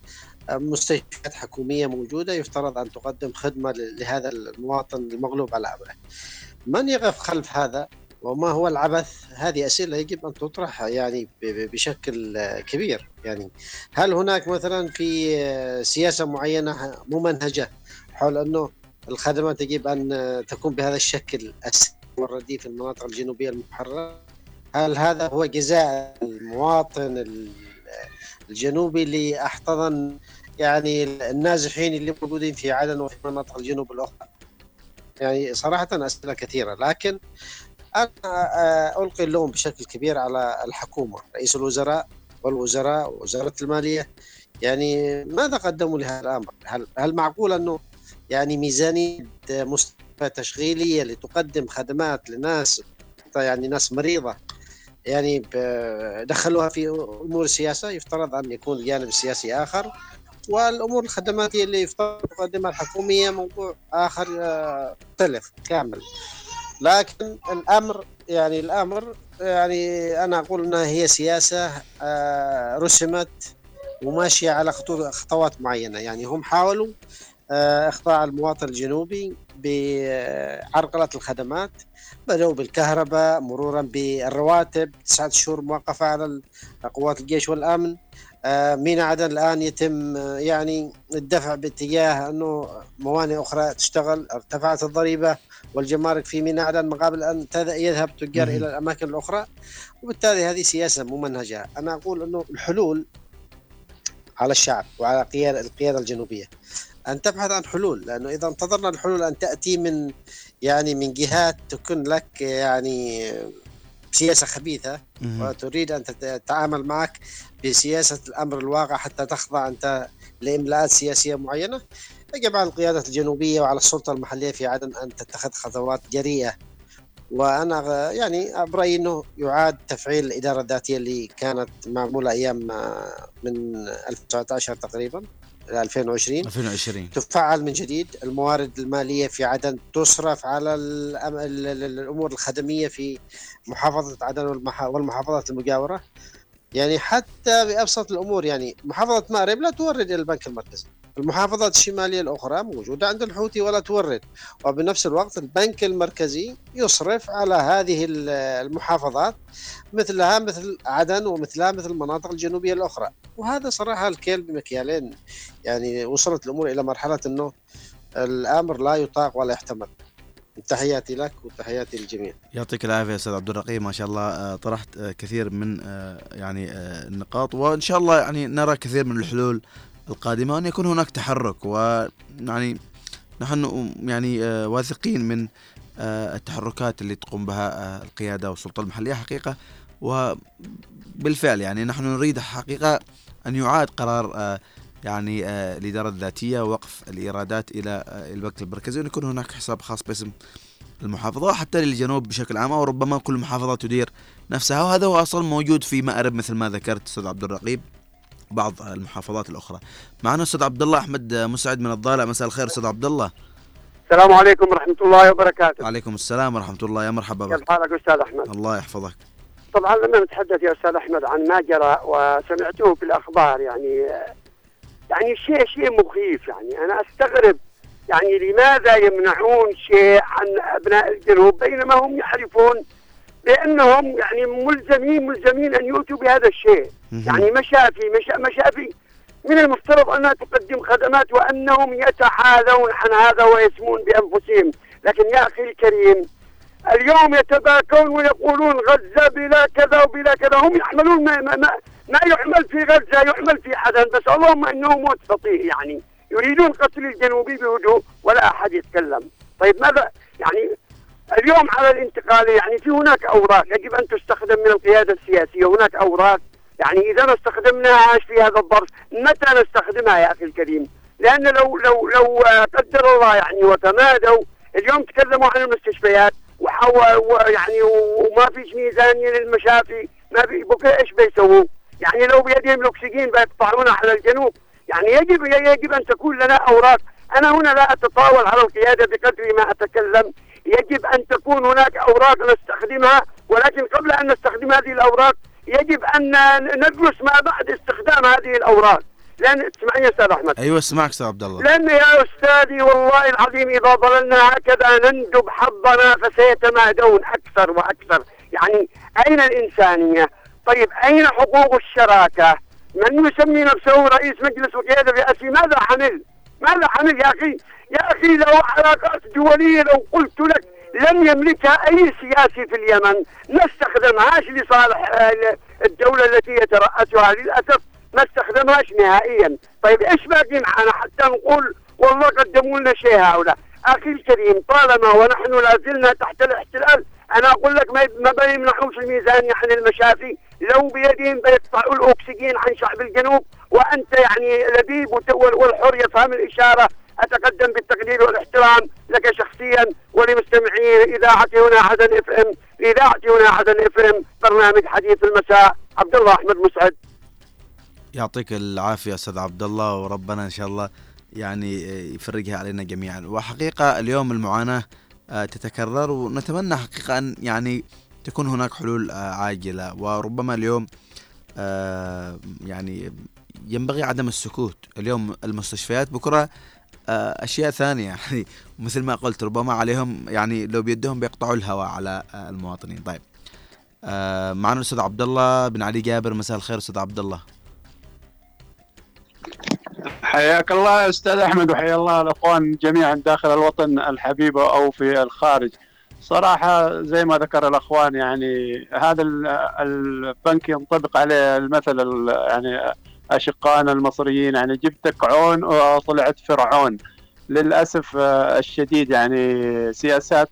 مستشفيات حكومية موجودة يفترض أن تقدم خدمة لهذا المواطن المغلوب على امره. من يقف خلف هذا وما هو العبث؟ هذه أسئلة يجب أن تطرح يعني بشكل كبير، يعني هل هناك مثلا في سياسة معينة ممنهجة حول أنه الخدمات يجب أن تكون بهذا الشكل والرديء في المناطق الجنوبية المحررة؟ هل هذا هو جزاء المواطن ال- الجنوبي اللي أحتضن يعني النازحين اللي موجودين في عدن وفي مناطق الجنوب الأخرى؟ يعني صراحة أسئلة كثيرة لكن أنا آه، ألقي اللوم بشكل كبير على الحكومة، رئيس الوزراء والوزراء ووزارة المالية يعني ماذا قدموا لهذا الأمر؟ هل هل معقول أنه يعني ميزانية مستشفى تشغيلية لتقدم خدمات لناس يعني ناس مريضة يعني دخلوها في أمور السياسة يفترض أن يكون الجانب السياسي آخر والأمور الخدماتية اللي يفترض تقدمها الحكومية موضوع آخر آه، مختلف كامل. لكن الأمر يعني الأمر يعني أنا أقول إنها هي سياسة آه، رسمت وماشية على خطو- خطوات معينة. يعني هم حاولوا آه، إخضاع المواطن الجنوبي بعرقله الخدمات. بدأوا بالكهرباء مرورا بالرواتب. تسعة شهور موقفة على قوات الجيش والأمن. آه، ميناء عدن الآن يتم آه، يعني الدفع باتجاه أنه موانئ أخرى تشتغل. ارتفعت الضريبة والجمارك في ميناء عدن مقابل أن يذهب تجار. إلى الأماكن الأخرى. وبالتالي هذه سياسة ممنهجة. أنا أقول أنه الحلول على الشعب وعلى قيادة القيادة الجنوبية. أن تبحث عن حلول لأنه إذا انتظرنا الحلول أن تأتي من يعني من جهات تكون لك يعني سياسة خبيثة مهم. وتريد أن تتعامل معك بسياسة الأمر الواقع حتى تخضع أنت لإملاءات سياسية معينة. يجب على القيادة الجنوبية وعلى السلطة المحلية في عدن أن تتخذ خطوات جريئة. وأنا يعني برأيي أنه يعاد تفعيل الإدارة الذاتية اللي كانت معمولة أيام آه، من 2019 تقريبا. 2020 2020 تفعل من جديد الموارد المالية في عدن تصرف على الأم- ال- ال- الأمور الخدمية في محافظة عدن والمح- والمحافظات المجاورة. يعني حتى بأبسط الأمور يعني محافظة مأرب لا تورد إلى البنك المركزي. المحافظات الشمالية الأخرى موجودة عند الحوثي ولا تورد وبنفس الوقت البنك المركزي يصرف على هذه ال- المحافظات مثلها مثل عدن ومثلها مثل المناطق الجنوبية الأخرى. وهذا صراحة الكيل بمكيالين. يعني وصلت الأمور إلى مرحلة أنه الأمر لا يطاق ولا يحتمل. تحياتي لك وتحياتي للجميع. يعطيك العافية أستاذ عبد الرقيب ما شاء الله آه، طرحت آه، كثير من آه، يعني النقاط. وإن شاء الله يعني نرى كثير من الحلول القادمة وان يكون هناك تحرك ويعني نحن يعني آه، واثقين من آه، التحركات اللي تقوم بها آه، القيادة والسلطة المحلية حقيقة. وبالفعل يعني نحن نريد حقيقة أن يعاد قرار يعني الإدارة الذاتية ووقف الإيرادات إلى آه، البنك المركزي وان يكون هناك حساب خاص باسم المحافظة حتى للجنوب بشكل عام أو ربما كل محافظة تدير نفسها. وهذا هو أصلا موجود في مأرب مثل ما ذكرت أستاذ عبد الرقيب. بعض المحافظات الأخرى. معنا أستاذ عبد الله أحمد مسعد من الضالع. مساء الخير أستاذ عبد الله السلام عليكم ورحمة الله وبركاته. عليكم السلام ورحمة الله يا مرحبا كيف بك حالك أستاذ أحمد؟ الله يحفظك. طبعا لما نتحدث يا أستاذ أحمد عن ما جرى وسمعته في الأخبار يعني يعني شيء شيء مخيف يعني. أنا أستغرب يعني لماذا يمنعون شيء عن أبناء الجنوب بينما هم يعرفون بأنهم يعني ملزمين ملزمين أن يؤتوا بهذا الشيء. يعني مشافي مشا مشافي. من المفترض أنها تقدم خدمات وأنهم يتحاذون عن هذا ويسمون بأنفسهم، لكن يا أخي الكريم اليوم يتباكون ويقولون غزة بلا كذا وبلا كذا، هم يعملون ما, ما, ما, ما يعمل في غزة يعمل في عدن، بس اللهم إنه موت سطيع يعني، يريدون قتل الجنوبي بهدوء ولا أحد يتكلم، طيب ماذا يعني اليوم على الانتقاليه يعني في هناك أوراق يجب أن تستخدم من القيادة السياسية، هناك أوراق يعني إذا ما استخدمناهاش في هذا الظرف متى نستخدمها يا أخي الكريم؟ لأن لو لو لو قدر الله يعني وتمادوا اليوم تكلموا عن المستشفيات ويعني وما فيش ميزانيه للمشافي ما في بكره إيش بيسووا؟ يعني لو بيدهم الأكسجين بيقطعونه على الجنوب يعني يجب يجب أن تكون لنا أوراق أنا هنا لا أتطاول على القيادة بقدر ما أتكلم يجب أن تكون هناك أوراق نستخدمها ولكن قبل أن نستخدم هذه الأوراق يجب أن ندرس ما بعد استخدام هذه الأوراق. لأن اسمعني يا أستاذ أحمد. أيوه اسمعك أستاذ عبد الله. لأن يا أستاذي والله العظيم إذا ظللنا هكذا نندب حظنا فسيتمادون أكثر وأكثر. يعني أين الإنسانية؟ طيب أين حقوق الشراكة؟ من يسمي نفسه رئيس مجلس القيادة الرئاسي ماذا عمل ماذا عمل يا أخي؟ يا أخي لو علاقات دولية لو قلت لك لم يملكها أي سياسي في اليمن ما استخدمهاش لصالح الدولة التي يترأسها؟ للأسف ما استخدمهاش نهائيا. طيب إيش باقي معنا حتى نقول والله قدموا لنا شيء هؤلاء؟ أخي الكريم طالما ونحن لا زلنا تحت الاحتلال أنا أقول لك ما بيمنحوش الميزانيه عن المشافي لو بيدهم بيقطعوا الأكسجين عن شعب الجنوب وأنت يعني لبيب والحر يفهم الإشارة. أتقدم بالتقدير والاحترام لك شخصيا ولمستمعي اذاعتي هنا عدن إف إم. اذاعتي هنا عدن إف إم. برنامج حديث المساء. عبد الله أحمد مسعد. يعطيك العافية أستاذ عبد الله وربنا إن شاء الله يعني يفرجها علينا جميعا. وحقيقة اليوم المعاناة آه، تتكرر ونتمنى حقيقة أن يعني تكون هناك حلول آه، عاجلة. وربما اليوم آه، يعني ينبغي عدم السكوت. اليوم المستشفيات بكرة آه، أشياء ثانية. [laughs] يعني مثل ما قلت ربما عليهم يعني لو بيدهم بيقطعوا الهواء على المواطنين. طيب معنا الأستاذ عبد الله بن علي جابر. مساء الخير أستاذ عبد الله حياك الله أستاذ أحمد وحيا الله الأخوان جميعا داخل الوطن الحبيب أو في الخارج. صراحة زي ما ذكر الأخوان يعني هذا ال- البنك ينطبق عليه المثل ال- يعني أشقائنا المصريين يعني جبتك عون وطلعت فرعون. للأسف آه، الشديد يعني سياسات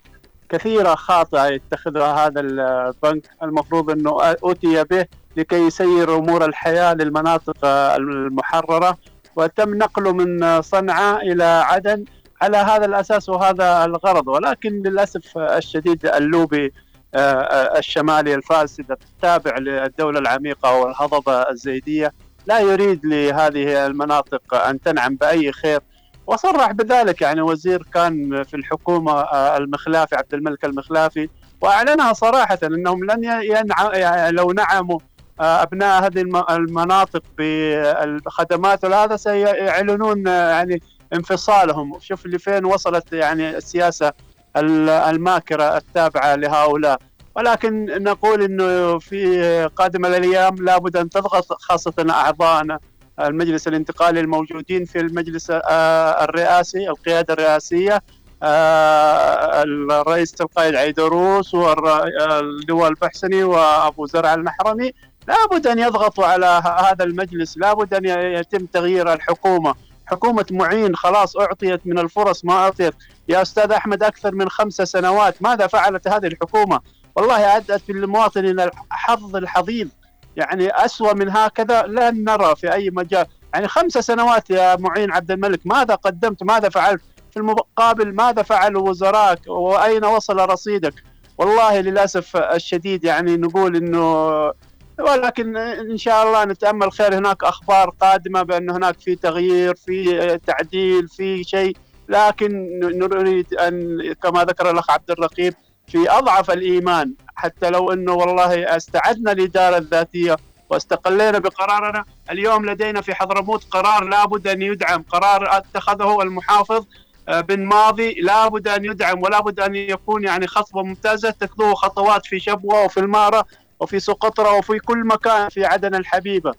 كثيرة خاطئة يتخذها هذا البنك. المفروض أنه أوتي به لكي يسير أمور الحياة للمناطق المحررة. وتم نقله من صنعاء إلى عدن. على هذا الأساس وهذا الغرض. ولكن للأسف الشديد اللوبي آه، آه، الشمالي الفاسد التابع للدولة العميقة والهضبة الزيدية لا يريد لهذه المناطق أن تنعم بأي خير. وصرح بذلك يعني وزير كان في الحكومة آه، المخلافي عبد الملك المخلافي وأعلنها صراحة أنهم لن ينع... يعني لو نعموا أبناء هذه الم- المناطق بالخدمات وهذا سيعلنون يعني انفصالهم. شوف لفين وصلت يعني السياسة ال- الماكرة التابعة لهؤلاء. ولكن نقول إنه في قادم الأيام لابد أن تضغط خاصة اعضائنا المجلس الانتقالي الموجودين في المجلس آه، الرئاسي القيادة الرئاسية آه، الرئيس القائد عيدروس واللواء البحسني وأبو زرع النحرمي لابد أن يضغطوا على هذا المجلس. لابد أن يتم تغيير الحكومة. حكومة معين خلاص أعطيت من الفرص ما أعطيت. يا أستاذ أحمد أكثر من خمس سنوات ماذا فعلت هذه الحكومة؟ والله أدت للمواطنين الحظ الحظيظ. يعني أسوأ من هكذا لن نرى في أي مجال. يعني خمس سنوات يا معين عبد الملك ماذا قدمت؟ ماذا فعلت؟ في المقابل ماذا فعلوا وزراك؟ وأين وصل رصيدك؟ والله للأسف الشديد يعني نقول أنه ولكن إن شاء الله نتأمل خير. هناك أخبار قادمة بأن هناك في تغيير في تعديل في شيء. لكن نريد أن كما ذكر الأخ عبد الرقيب في أضعف الإيمان. حتى لو إنه والله أستعدنا الاداره الذاتية واستقلينا بقرارنا اليوم لدينا في حضرموت قرار لابد أن يدعم. قرار اتخذه المحافظ آه، بن ماضي. لابد أن يدعم ولابد أن يكون يعني خطوة ممتازة. تتلوه خطوات في شبوة وفي المارة. وفي سقطرى وفي كل مكان في عدن الحبيبة.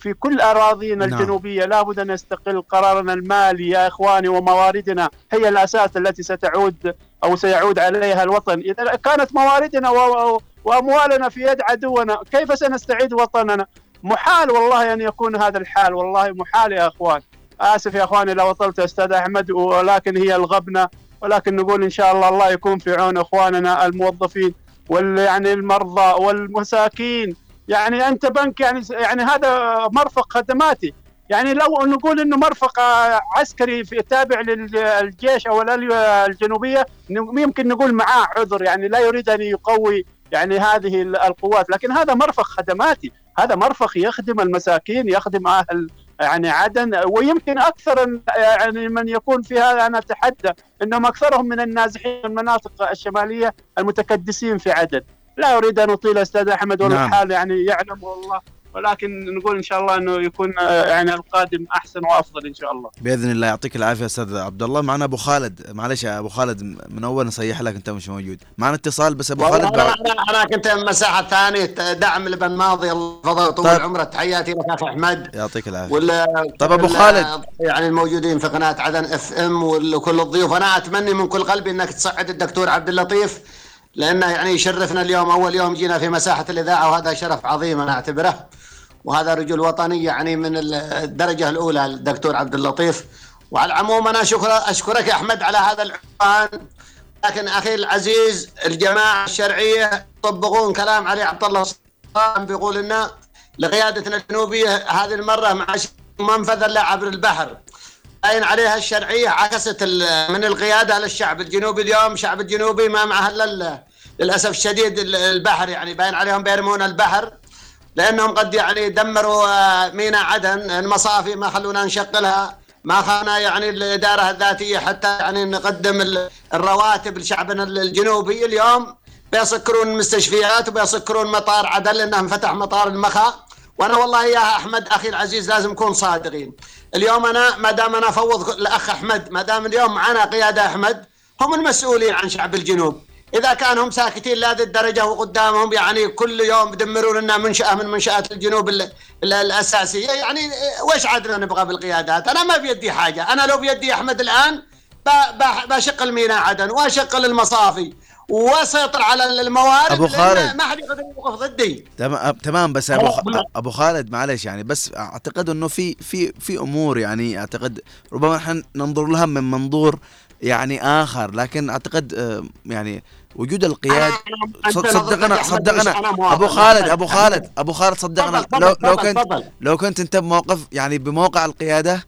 في كل أراضينا نعم. الجنوبية لابد أن يستقل قرارنا المالي يا إخواني ومواردنا. هي الأساس التي ستعود أو سيعود عليها الوطن. إذا كانت مواردنا و- و- وأموالنا في يد عدونا كيف سنستعيد وطننا؟ محال والله أن يكون هذا الحال. والله محال يا إخوان. آسف يا إخواني لو طلت يا أستاذ أحمد ولكن هي الغبنة. ولكن نقول إن شاء الله الله يكون في عون إخواننا الموظفين. وال يعني المرضى والمساكين. يعني أنت بنك يعني يعني هذا مرفق خدماتي. يعني لو نقول إنه مرفق عسكري في تابع للجيش أو الجنوبية يمكن نقول معاه عذر. يعني لا يريد أن يقوي يعني هذه ال- القوات. لكن هذا مرفق خدماتي. هذا مرفق يخدم المساكين يخدم أهل يعني عدن ويمكن أكثر يعني من يكون في هذا أنا أتحدى إنهم أكثرهم من النازحين من المناطق الشمالية المتكدسين في عدن لا أريد أن أطيل أستاذ أحمد نعم. والحال يعني يعلمه الله ولكن نقول إن شاء الله إنه يكون آه، يعني القادم أحسن وأفضل إن شاء الله. بإذن الله. يعطيك العافية أستاذ عبد الله. معنا أبو خالد. معلش يا أبو خالد من أول نصيح لك أنت مش موجود. معنا اتصال بس أبو خالد. أنا بعد أنا أنا كنت مساحة ثانية. دعم لبن ماضي. الله يحفظه طول طيب. عمره. تحياتي لك أخي أحمد. يعطيك العافية. ولا طيب أبو خالد. يعني الموجودين في قناة عدن إف إم وكل الضيوف. أنا أتمنى من كل قلبي إنك تصعد الدكتور عبد اللطيف لأنه يعني يشرفنا اليوم. أول يوم جينا في مساحة الإذاعة وهذا شرف عظيم أنا أعتبره. وهذا رجل وطني يعني من الدرجة الأولى الدكتور عبد اللطيف. وعلى العموم أنا شكر أشكرك يا أحمد على هذا العنوان. لكن أخي العزيز الجماعة الشرعية يطبقون كلام علي عبد الله بيقول لنا لقيادتنا الجنوبية هذه المرة مع منفذ الا عبر البحر. باين عليها الشرعية عكست من القيادة للشعب الجنوبي اليوم. الشعب الجنوبي ما معه إلا ال- للأسف الشديد ال- البحر يعني باين عليهم بيرمون البحر. لأنهم قد يعني دمروا آه، ميناء عدن المصافي ما خلونا نشغلها ما خلنا يعني الإدارة الذاتية حتى يعني نقدم ال- الرواتب لشعبنا الجنوبي اليوم. بيسكرون المستشفيات وبيسكرون مطار عدن لأنه انفتح مطار المخا. وأنا والله يا أحمد أخي العزيز لازم نكون صادقين. اليوم أنا ما دام أنا أفوض الأخ أحمد ما دام اليوم معنا قيادة أحمد هم المسؤولين عن شعب الجنوب. إذا كانوا هم ساكتين لهذه الدرجة وقدامهم يعني كل يوم يدمرون لنا منشأة من منشآت الجنوب ال- ال- الأساسية. يعني وش عادنا نبغى بالقيادات؟ أنا ما بيدي حاجة. أنا لو بيدي أحمد الآن ب- ب- بشق الميناء عدن واشغل المصافي واسيطر على الموارد أبو لأن خالد. ما حد يقدر يوقف ضدي. تمام تمام بس أبو خ... أنا- أبو خالد معلش يعني بس أعتقد إنه في في في أمور يعني أعتقد ربما إحنا ننظر لها من منظور يعني آخر لكن أعتقد آه، يعني وجود القياد صدقنا صدقنا. أبو خالد أبو خالد أبو خالد صدقنا لو لو كنت. لو كنت أنت بموقف يعني بموقع القيادة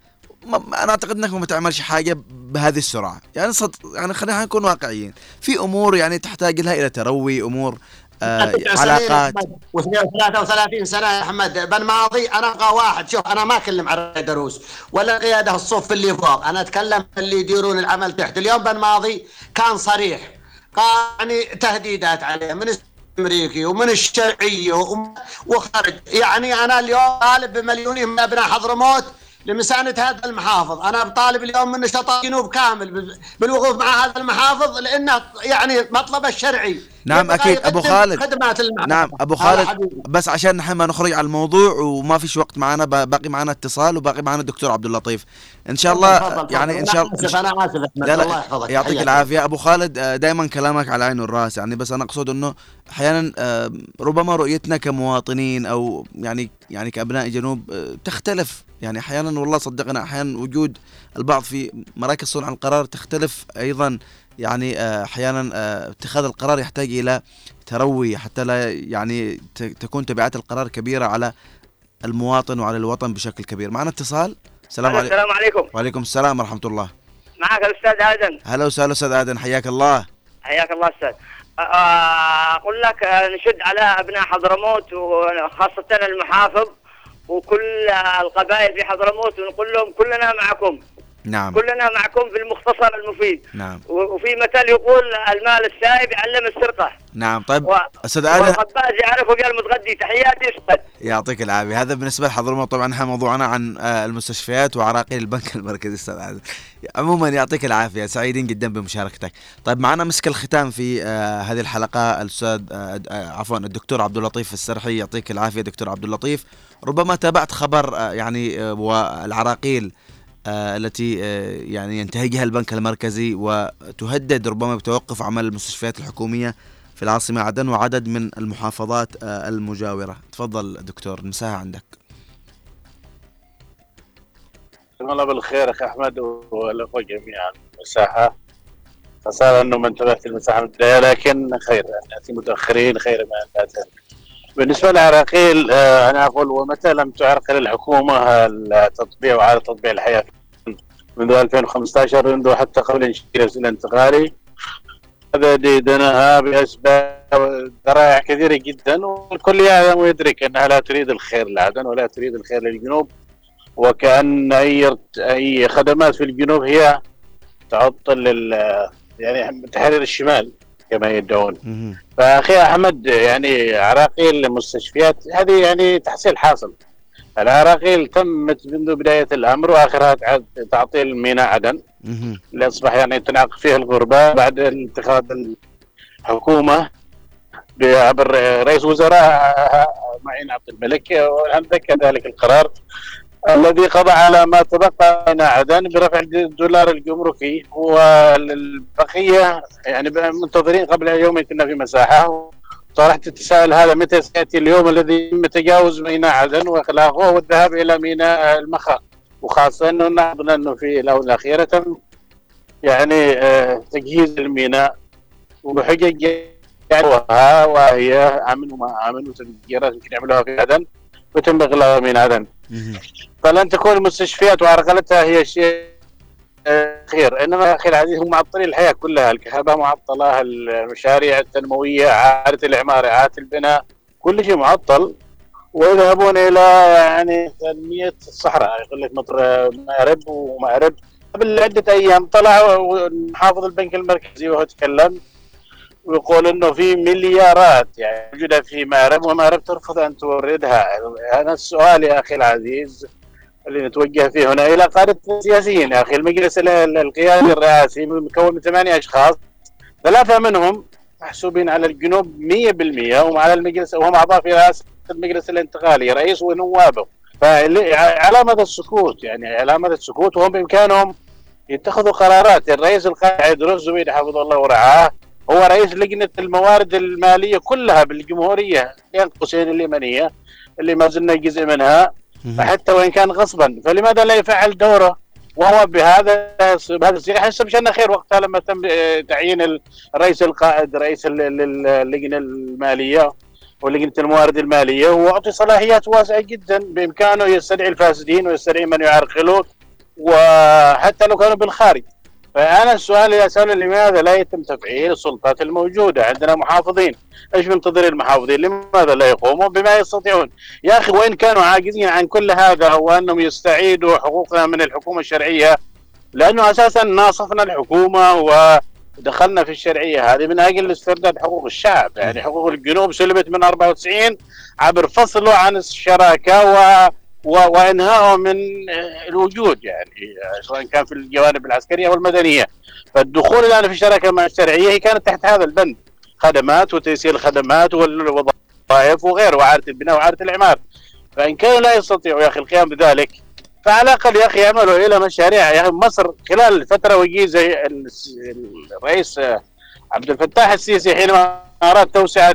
ما أنا أعتقد إنك ما تعملش حاجة بهذه السرعة يعني صد يعني خلينا نكون واقعيين في أمور يعني تحتاج لها إلى تروي أمور آه علاقات و33 سنة يا أحمد. بن ماضي أنا أبغى واحد. شوف أنا ما أكلم عن دروس. ولا القياده الصف اللي فوق. أنا أتكلم اللي يديرون العمل تحت. اليوم بن ماضي كان صريح. قال يعني تهديدات عليه. من الأمريكي ومن الشرعية وخرج. يعني أنا اليوم طالب بمليونين من أبناء حضرموت. لمساندة هذا المحافظ. أنا بطالب اليوم من نشطاء الجنوب كامل بال- بالوقوف مع هذا المحافظ لأنه يعني مطلب الشرعي. نعم أبو يقدم خالد. خدمات المحافظ. نعم أبو هذا خالد. بس عشان نحن ما نخرج على الموضوع وما فيش وقت معنا باقي معنا اتصال وباقي معنا الدكتور عبد اللطيف. إن شاء الله. يعني إن شاء الله أنا آسف أنا آسف. أحمد لا الله يحفظك. يعطيك حياك. العافية. أبو خالد دائما كلامك على عين والراس يعني بس أنا أقصد إنه أحيانا آه، ربما رؤيتنا كمواطنين أو يعني يعني كأبناء جنوب آه، تختلف يعني أحيانا والله صدقنا أحيانا وجود البعض في مراكز صنع القرار تختلف أيضا. يعني آه، أحيانا آه، اتخاذ القرار يحتاج إلى تروي حتى لا يعني تكون تبعات القرار كبيرة على المواطن وعلى الوطن بشكل كبير. معنا اتصال؟ السلام عليكم السلام عليكم. وعليكم السلام ورحمة الله. معك الأستاذ آدم. هلا وسهلا أستاذ آدم حياك الله. حياك الله أستاذ. آه، أقول لك نشد على أبناء حضرموت وخاصة المحافظ. وكل القبائل في حضرموت ونقول لهم كلنا معكم. نعم. كلنا معكم في المختصر المفيد. نعم. وفي مثل يقول المال السائب يعلم السرقة. نعم. طيب و- أستاذ آدم. والخباز يعرف وقال المتغدي تحياتي اسود يعطيك العافية. هذا بالنسبة لحضرموت طبعا إحنا موضوعنا عن آه، المستشفيات وعراقيل البنك [laughs] المركزي أستاذ آدم. عموما يعطيك العافية. سعيدين جدا بمشاركتك. طيب معنا مسك الختام في آه، هذه الحلقة. الأستاذ آه، عفوا الدكتور عبد اللطيف السرحي يعطيك العافية. دكتور عبد اللطيف ربما تابعت خبر يعني والعراقيل التي آه، يعني ينتهجها البنك المركزي وتهدد ربما بتوقف عمل المستشفيات الحكومية في العاصمة عدن وعدد من المحافظات آه، المجاورة. تفضل دكتور المساحه عندك. الله بالخير أخي أحمد والاخوه جميعا المساحه خساره أنه ما انتبهت المساحه من البداية لكن خير يعني ناتي متأخرين خير ما بالنسبة للعراقيل آه، أنا أقول ومتى لم تعرقل الحكومة التطبيع وعلى تطبيع الحياة منذ 2015 منذ حتى قبل انشاء الانتقالي. هذا ديدنها بأسباب ذرائع كثيرة جدا والكل يعلم ويدرك أنها لا تريد الخير لعدن ولا تريد الخير للجنوب. وكأن أي أي خدمات في الجنوب هي تعطل يعني تحرير الشمال. كما يدعون. فأخي أحمد يعني عراقيل المستشفيات هذه يعني تحصيل حاصل. العراقيل تمت منذ بداية الأمر وآخرها تع- تعطيل ميناء عدن. اللي اصبح يعني تنعق فيه الغربة بعد اتخاذ الحكومة عبر رئيس وزراء معين عبد الملك وعندك كذلك القرار. الذي قضى على ما تبقى من عدن برفع الدولار الجمركي والبقيه يعني منتظرين قبل يومين كنا في مساحة. طرحت التساؤل هذا متى سيأتي اليوم الذي يتم تجاوز ميناء عدن وإخلاقه والذهاب إلى ميناء المخا وخاصة أنه نعلم انه في الأونة الأخيرة تم يعني آه، تجهيز الميناء. وبحجج وهي آمن وما امن وتفجيرات يمكن يعملوها في عدن وتم اغلاقها من عدن. فلن تكون المستشفيات وعرقلتها هي شيء آه، خير. إنما أخي العزيز هم معطلين الحياة كلها. الكهرباء معطلة المشاريع التنموية اعاده الإعمار إعادة البناء كل شيء معطل. ويذهبون إلى يعني تنميه الصحراء. يقول لك مطر مأرب ومأرب. قبل عده أيام طلع محافظ البنك المركزي وهو يتكلم. ويقول إنه في مليارات يعني موجودة في مأرب ومأرب ترفض أن توردها. أنا السؤال يا أخي العزيز اللي نتوجه فيه هنا إلى قاده السياسيين. يا أخي المجلس ال- ال- القيادي الرئاسي مكون من ثمانية أشخاص ثلاثة منهم محسوبين على الجنوب 100% وعلى المجلس وهم أعضاء في رئاسة المجلس الانتقالي رئيس ونوابه. فعلامه السكوت يعني علامه السكوت وهم بإمكانهم يتخذوا قرارات. الرئيس القائد رزوي حفظه الله ورعاه. هو رئيس لجنة الموارد المالية كلها بالجمهورية بين قوسين اليمنيه اللي ما زلنا جزء منها حتى وإن كان غصبا. فلماذا لا يفعل دوره وهو بهذا بهذا الصيغة؟ حسب شأنه خير وقتها لما تم آه، تعيين الرئيس القائد رئيس ال- ال- اللجنة المالية ولجنة الموارد المالية واعطي صلاحيات واسعة جدا بإمكانه يستدعي الفاسدين ويستدعي من يعرقله وحتى لو كانوا بالخارج. فانا السؤال اللي اساله لماذا لا يتم تفعيل السلطات الموجودة؟ عندنا محافظين. إيش منتظر المحافظين؟ لماذا لا يقوموا بما يستطيعون؟ يا أخي وين كانوا عاجزين عن كل هذا وانهم يستعيدوا حقوقنا من الحكومة الشرعية لأنه أساسا ناصفنا الحكومة ودخلنا في الشرعية. هذه من أجل استرداد حقوق الشعب يعني حقوق الجنوب سلبت من 94 عبر فصله عن الشراكة و- وانهائه من الوجود يعني سواء كان في الجوانب العسكرية أو المدنية. فالدخول الآن في الشراكه مع الشرعية هي كانت تحت هذا البند. خدمات وتيسير الخدمات والوظائف وغيره وعادة البناء وعادة الإعمار. فإن كانوا لا يستطيعوا يا أخي القيام بذلك فعلى الأقل يا أخي يعملوا إلى مشاريع. يا أخي مصر خلال فترة وجيزة ال- الرئيس عبد الفتاح السيسي حينما أراد توسعة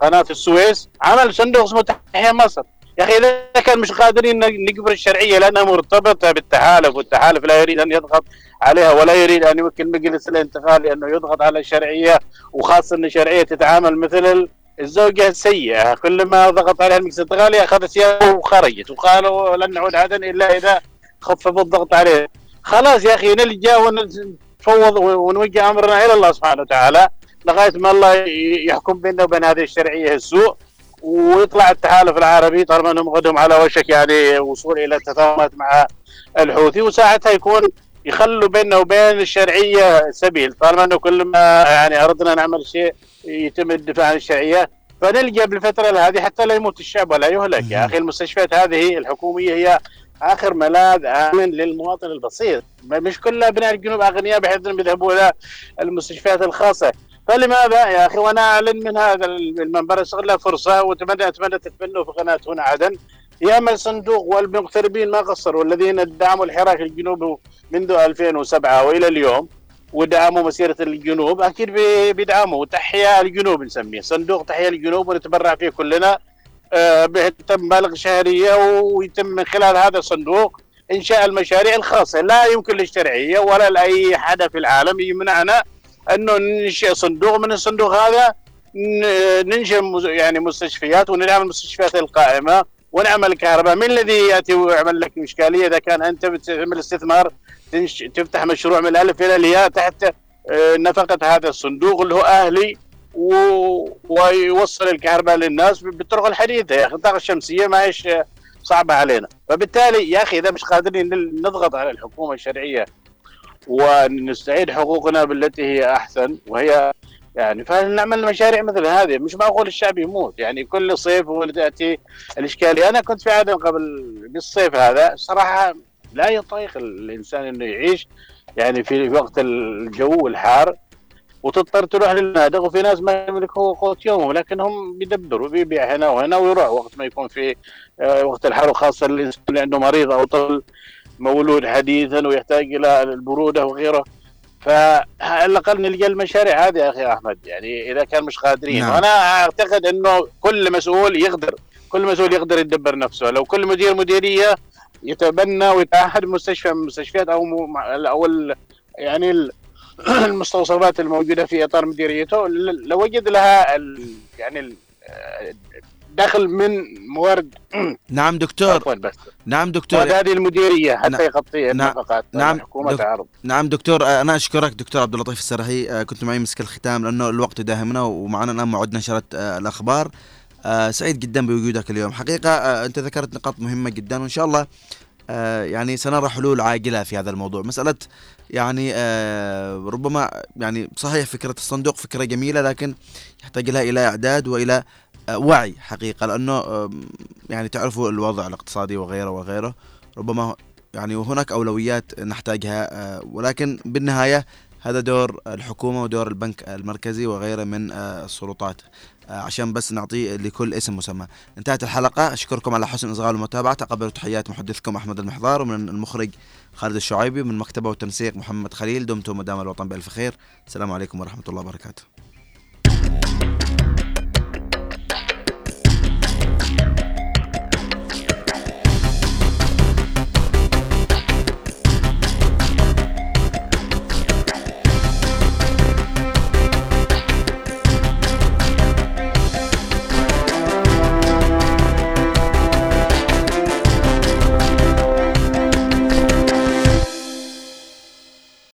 قناة السويس عمل صندوق اسمه تحيا مصر. يا أخي إذا كان مش قادرين نجبر الشرعية لأنها مرتبطة بالتحالف والتحالف لا يريد أن يضغط عليها ولا يريد أن يمكن مجلس الانتقالي انه يضغط على الشرعية وخاصة إن الشرعية تتعامل مثل ال- الزوجة السيئة. كل ما ضغط عليها المجلس الانتقالي أخذت ثيابه وخرجت وقالوا لن نعود عدن إلا إذا خففوا الضغط عليه خلاص يا أخي نلجأ ونفوض ونوجه أمرنا إلى الله سبحانه وتعالى لغاية ما الله يحكم بيننا وبين هذه الشرعية السوء. ويطلع التحالف العربي طالما انهم غدهم على وشك يعني وصول إلى تفاهمات مع الحوثي وساعتها يكون يخلوا بيننا وبين الشرعية سبيل. طالما إنه كل ما يعني أردنا نعمل شيء يتم الدفاع عن الشرعية فنلجأ بالفترة هذه حتى لا يموت الشعب ولا يهلك. يا أخي المستشفيات هذه الحكومية هي آخر ملاذ آمن للمواطن البسيط. مش كل ابناء الجنوب أغنياء بحيث إنهم يذهبوا إلى المستشفيات الخاصة. فلماذا يا أخي؟ وأنا أعلن من هذا المنبر استغل فرصه واتمنى أتمنى تتبنوا في قناه هنا عدن. يعمل صندوق والمغتربين ما قصروا الذين دعموا الحراك الجنوبي منذ 2007 وإلى اليوم ودعموا مسيرة الجنوب أكيد بي- بيدعموا. تحيا الجنوب نسميه. صندوق تحيا الجنوب ونتبرع فيه كلنا. آه، بيتم مبالغ شهرية ويتم من خلال هذا الصندوق إنشاء المشاريع الخاصة لا يمكن للشرعية ولا لأي حدا في العالم يمنعنا أنه ننشئ صندوق من الصندوق هذا ننشئ يعني مستشفيات ونعمل المستشفيات القائمه ونعمل كهرباء. من الذي يأتي ويعمل لك إشكالية؟ إذا كان أنت بتعمل استثمار. تفتح مشروع من الألف إلى الياء تحت آه، نفقة هذا الصندوق اللي هو أهلي و... ويوصل الكهرباء للناس بالطرق الحديثة. يا أخي الطاقة الشمسية ما هيش آه، صعبة علينا. فبالتالي يا أخي إذا مش قادرين نضغط على الحكومة الشرعية ونستعيد حقوقنا بالتي هي أحسن وهي يعني فنعمل مشاريع مثل هذه. مش معقول الشعب يموت. يعني كل صيف وتاتي الإشكالية. أنا كنت في عدن قبل بالصيف هذا. صراحة لا يطيق الإنسان إنه يعيش يعني في وقت الجو الحار وتضطر تروح للنادق وفي ناس ما يملكوا قوت يومهم لكن هم بيدبروا. بيبيع هنا وهنا ويروح وقت ما يكون في آه، وقت الحر وخاصة الإنسان اللي عنده مريض أو طفل مولود حديثا ويحتاج إلى البرودة وغيره. فعلى الاقل نلقى المشاريع هذه يا أخي أحمد يعني إذا كان مش قادرين. نعم. وأنا أعتقد إنه كل مسؤول يقدر كل مسؤول يقدر يدبر نفسه. لو كل مدير مديرية يتبنى ويتعهد مستشفى من المستشفيات أو م- أو ال- يعني ال- [clears throat] المستوصفات الموجودة في إطار مديريته لوجد لها ال- يعني ال- دخل من موارد نعم دكتور. بس. نعم دكتور. هذه المديرية حتى نعم. يغطي نعم. النفقات نعم. الحكومة دك- تعرض. نعم دكتور آه، أنا أشكرك دكتور عبد اللطيف السرحي آه، كنت معي مسك الختام لأنه الوقت يداهمنا ومعنا الآن موعد نشرة آه، الأخبار. سعيد جدا بوجودك اليوم. حقيقة أنت ذكرت نقاط مهمة جدا وإن شاء الله يعني سنرى حلول عاجلة في هذا الموضوع. مسألة يعني ربما يعني صحيح فكرة الصندوق فكرة جميلة لكن يحتاج لها إلى إعداد وإلى وعي حقيقة لأنه يعني تعرفوا الوضع الاقتصادي وغيره وغيره ربما يعني وهناك أولويات نحتاجها آه، ولكن بالنهاية هذا دور الحكومة ودور البنك المركزي وغيره من آه، السلطات. آه، عشان بس نعطي لكل اسم مسمى. انتهت الحلقة. أشكركم على حسن اصغاء المتابعة. تقبلوا تحيات محدثكم أحمد المحضار ومن المخرج خالد الشعيبي. من مكتبه والتنسيق محمد خليل. دمتم مدام الوطن بألف خير. السلام عليكم ورحمة الله وبركاته.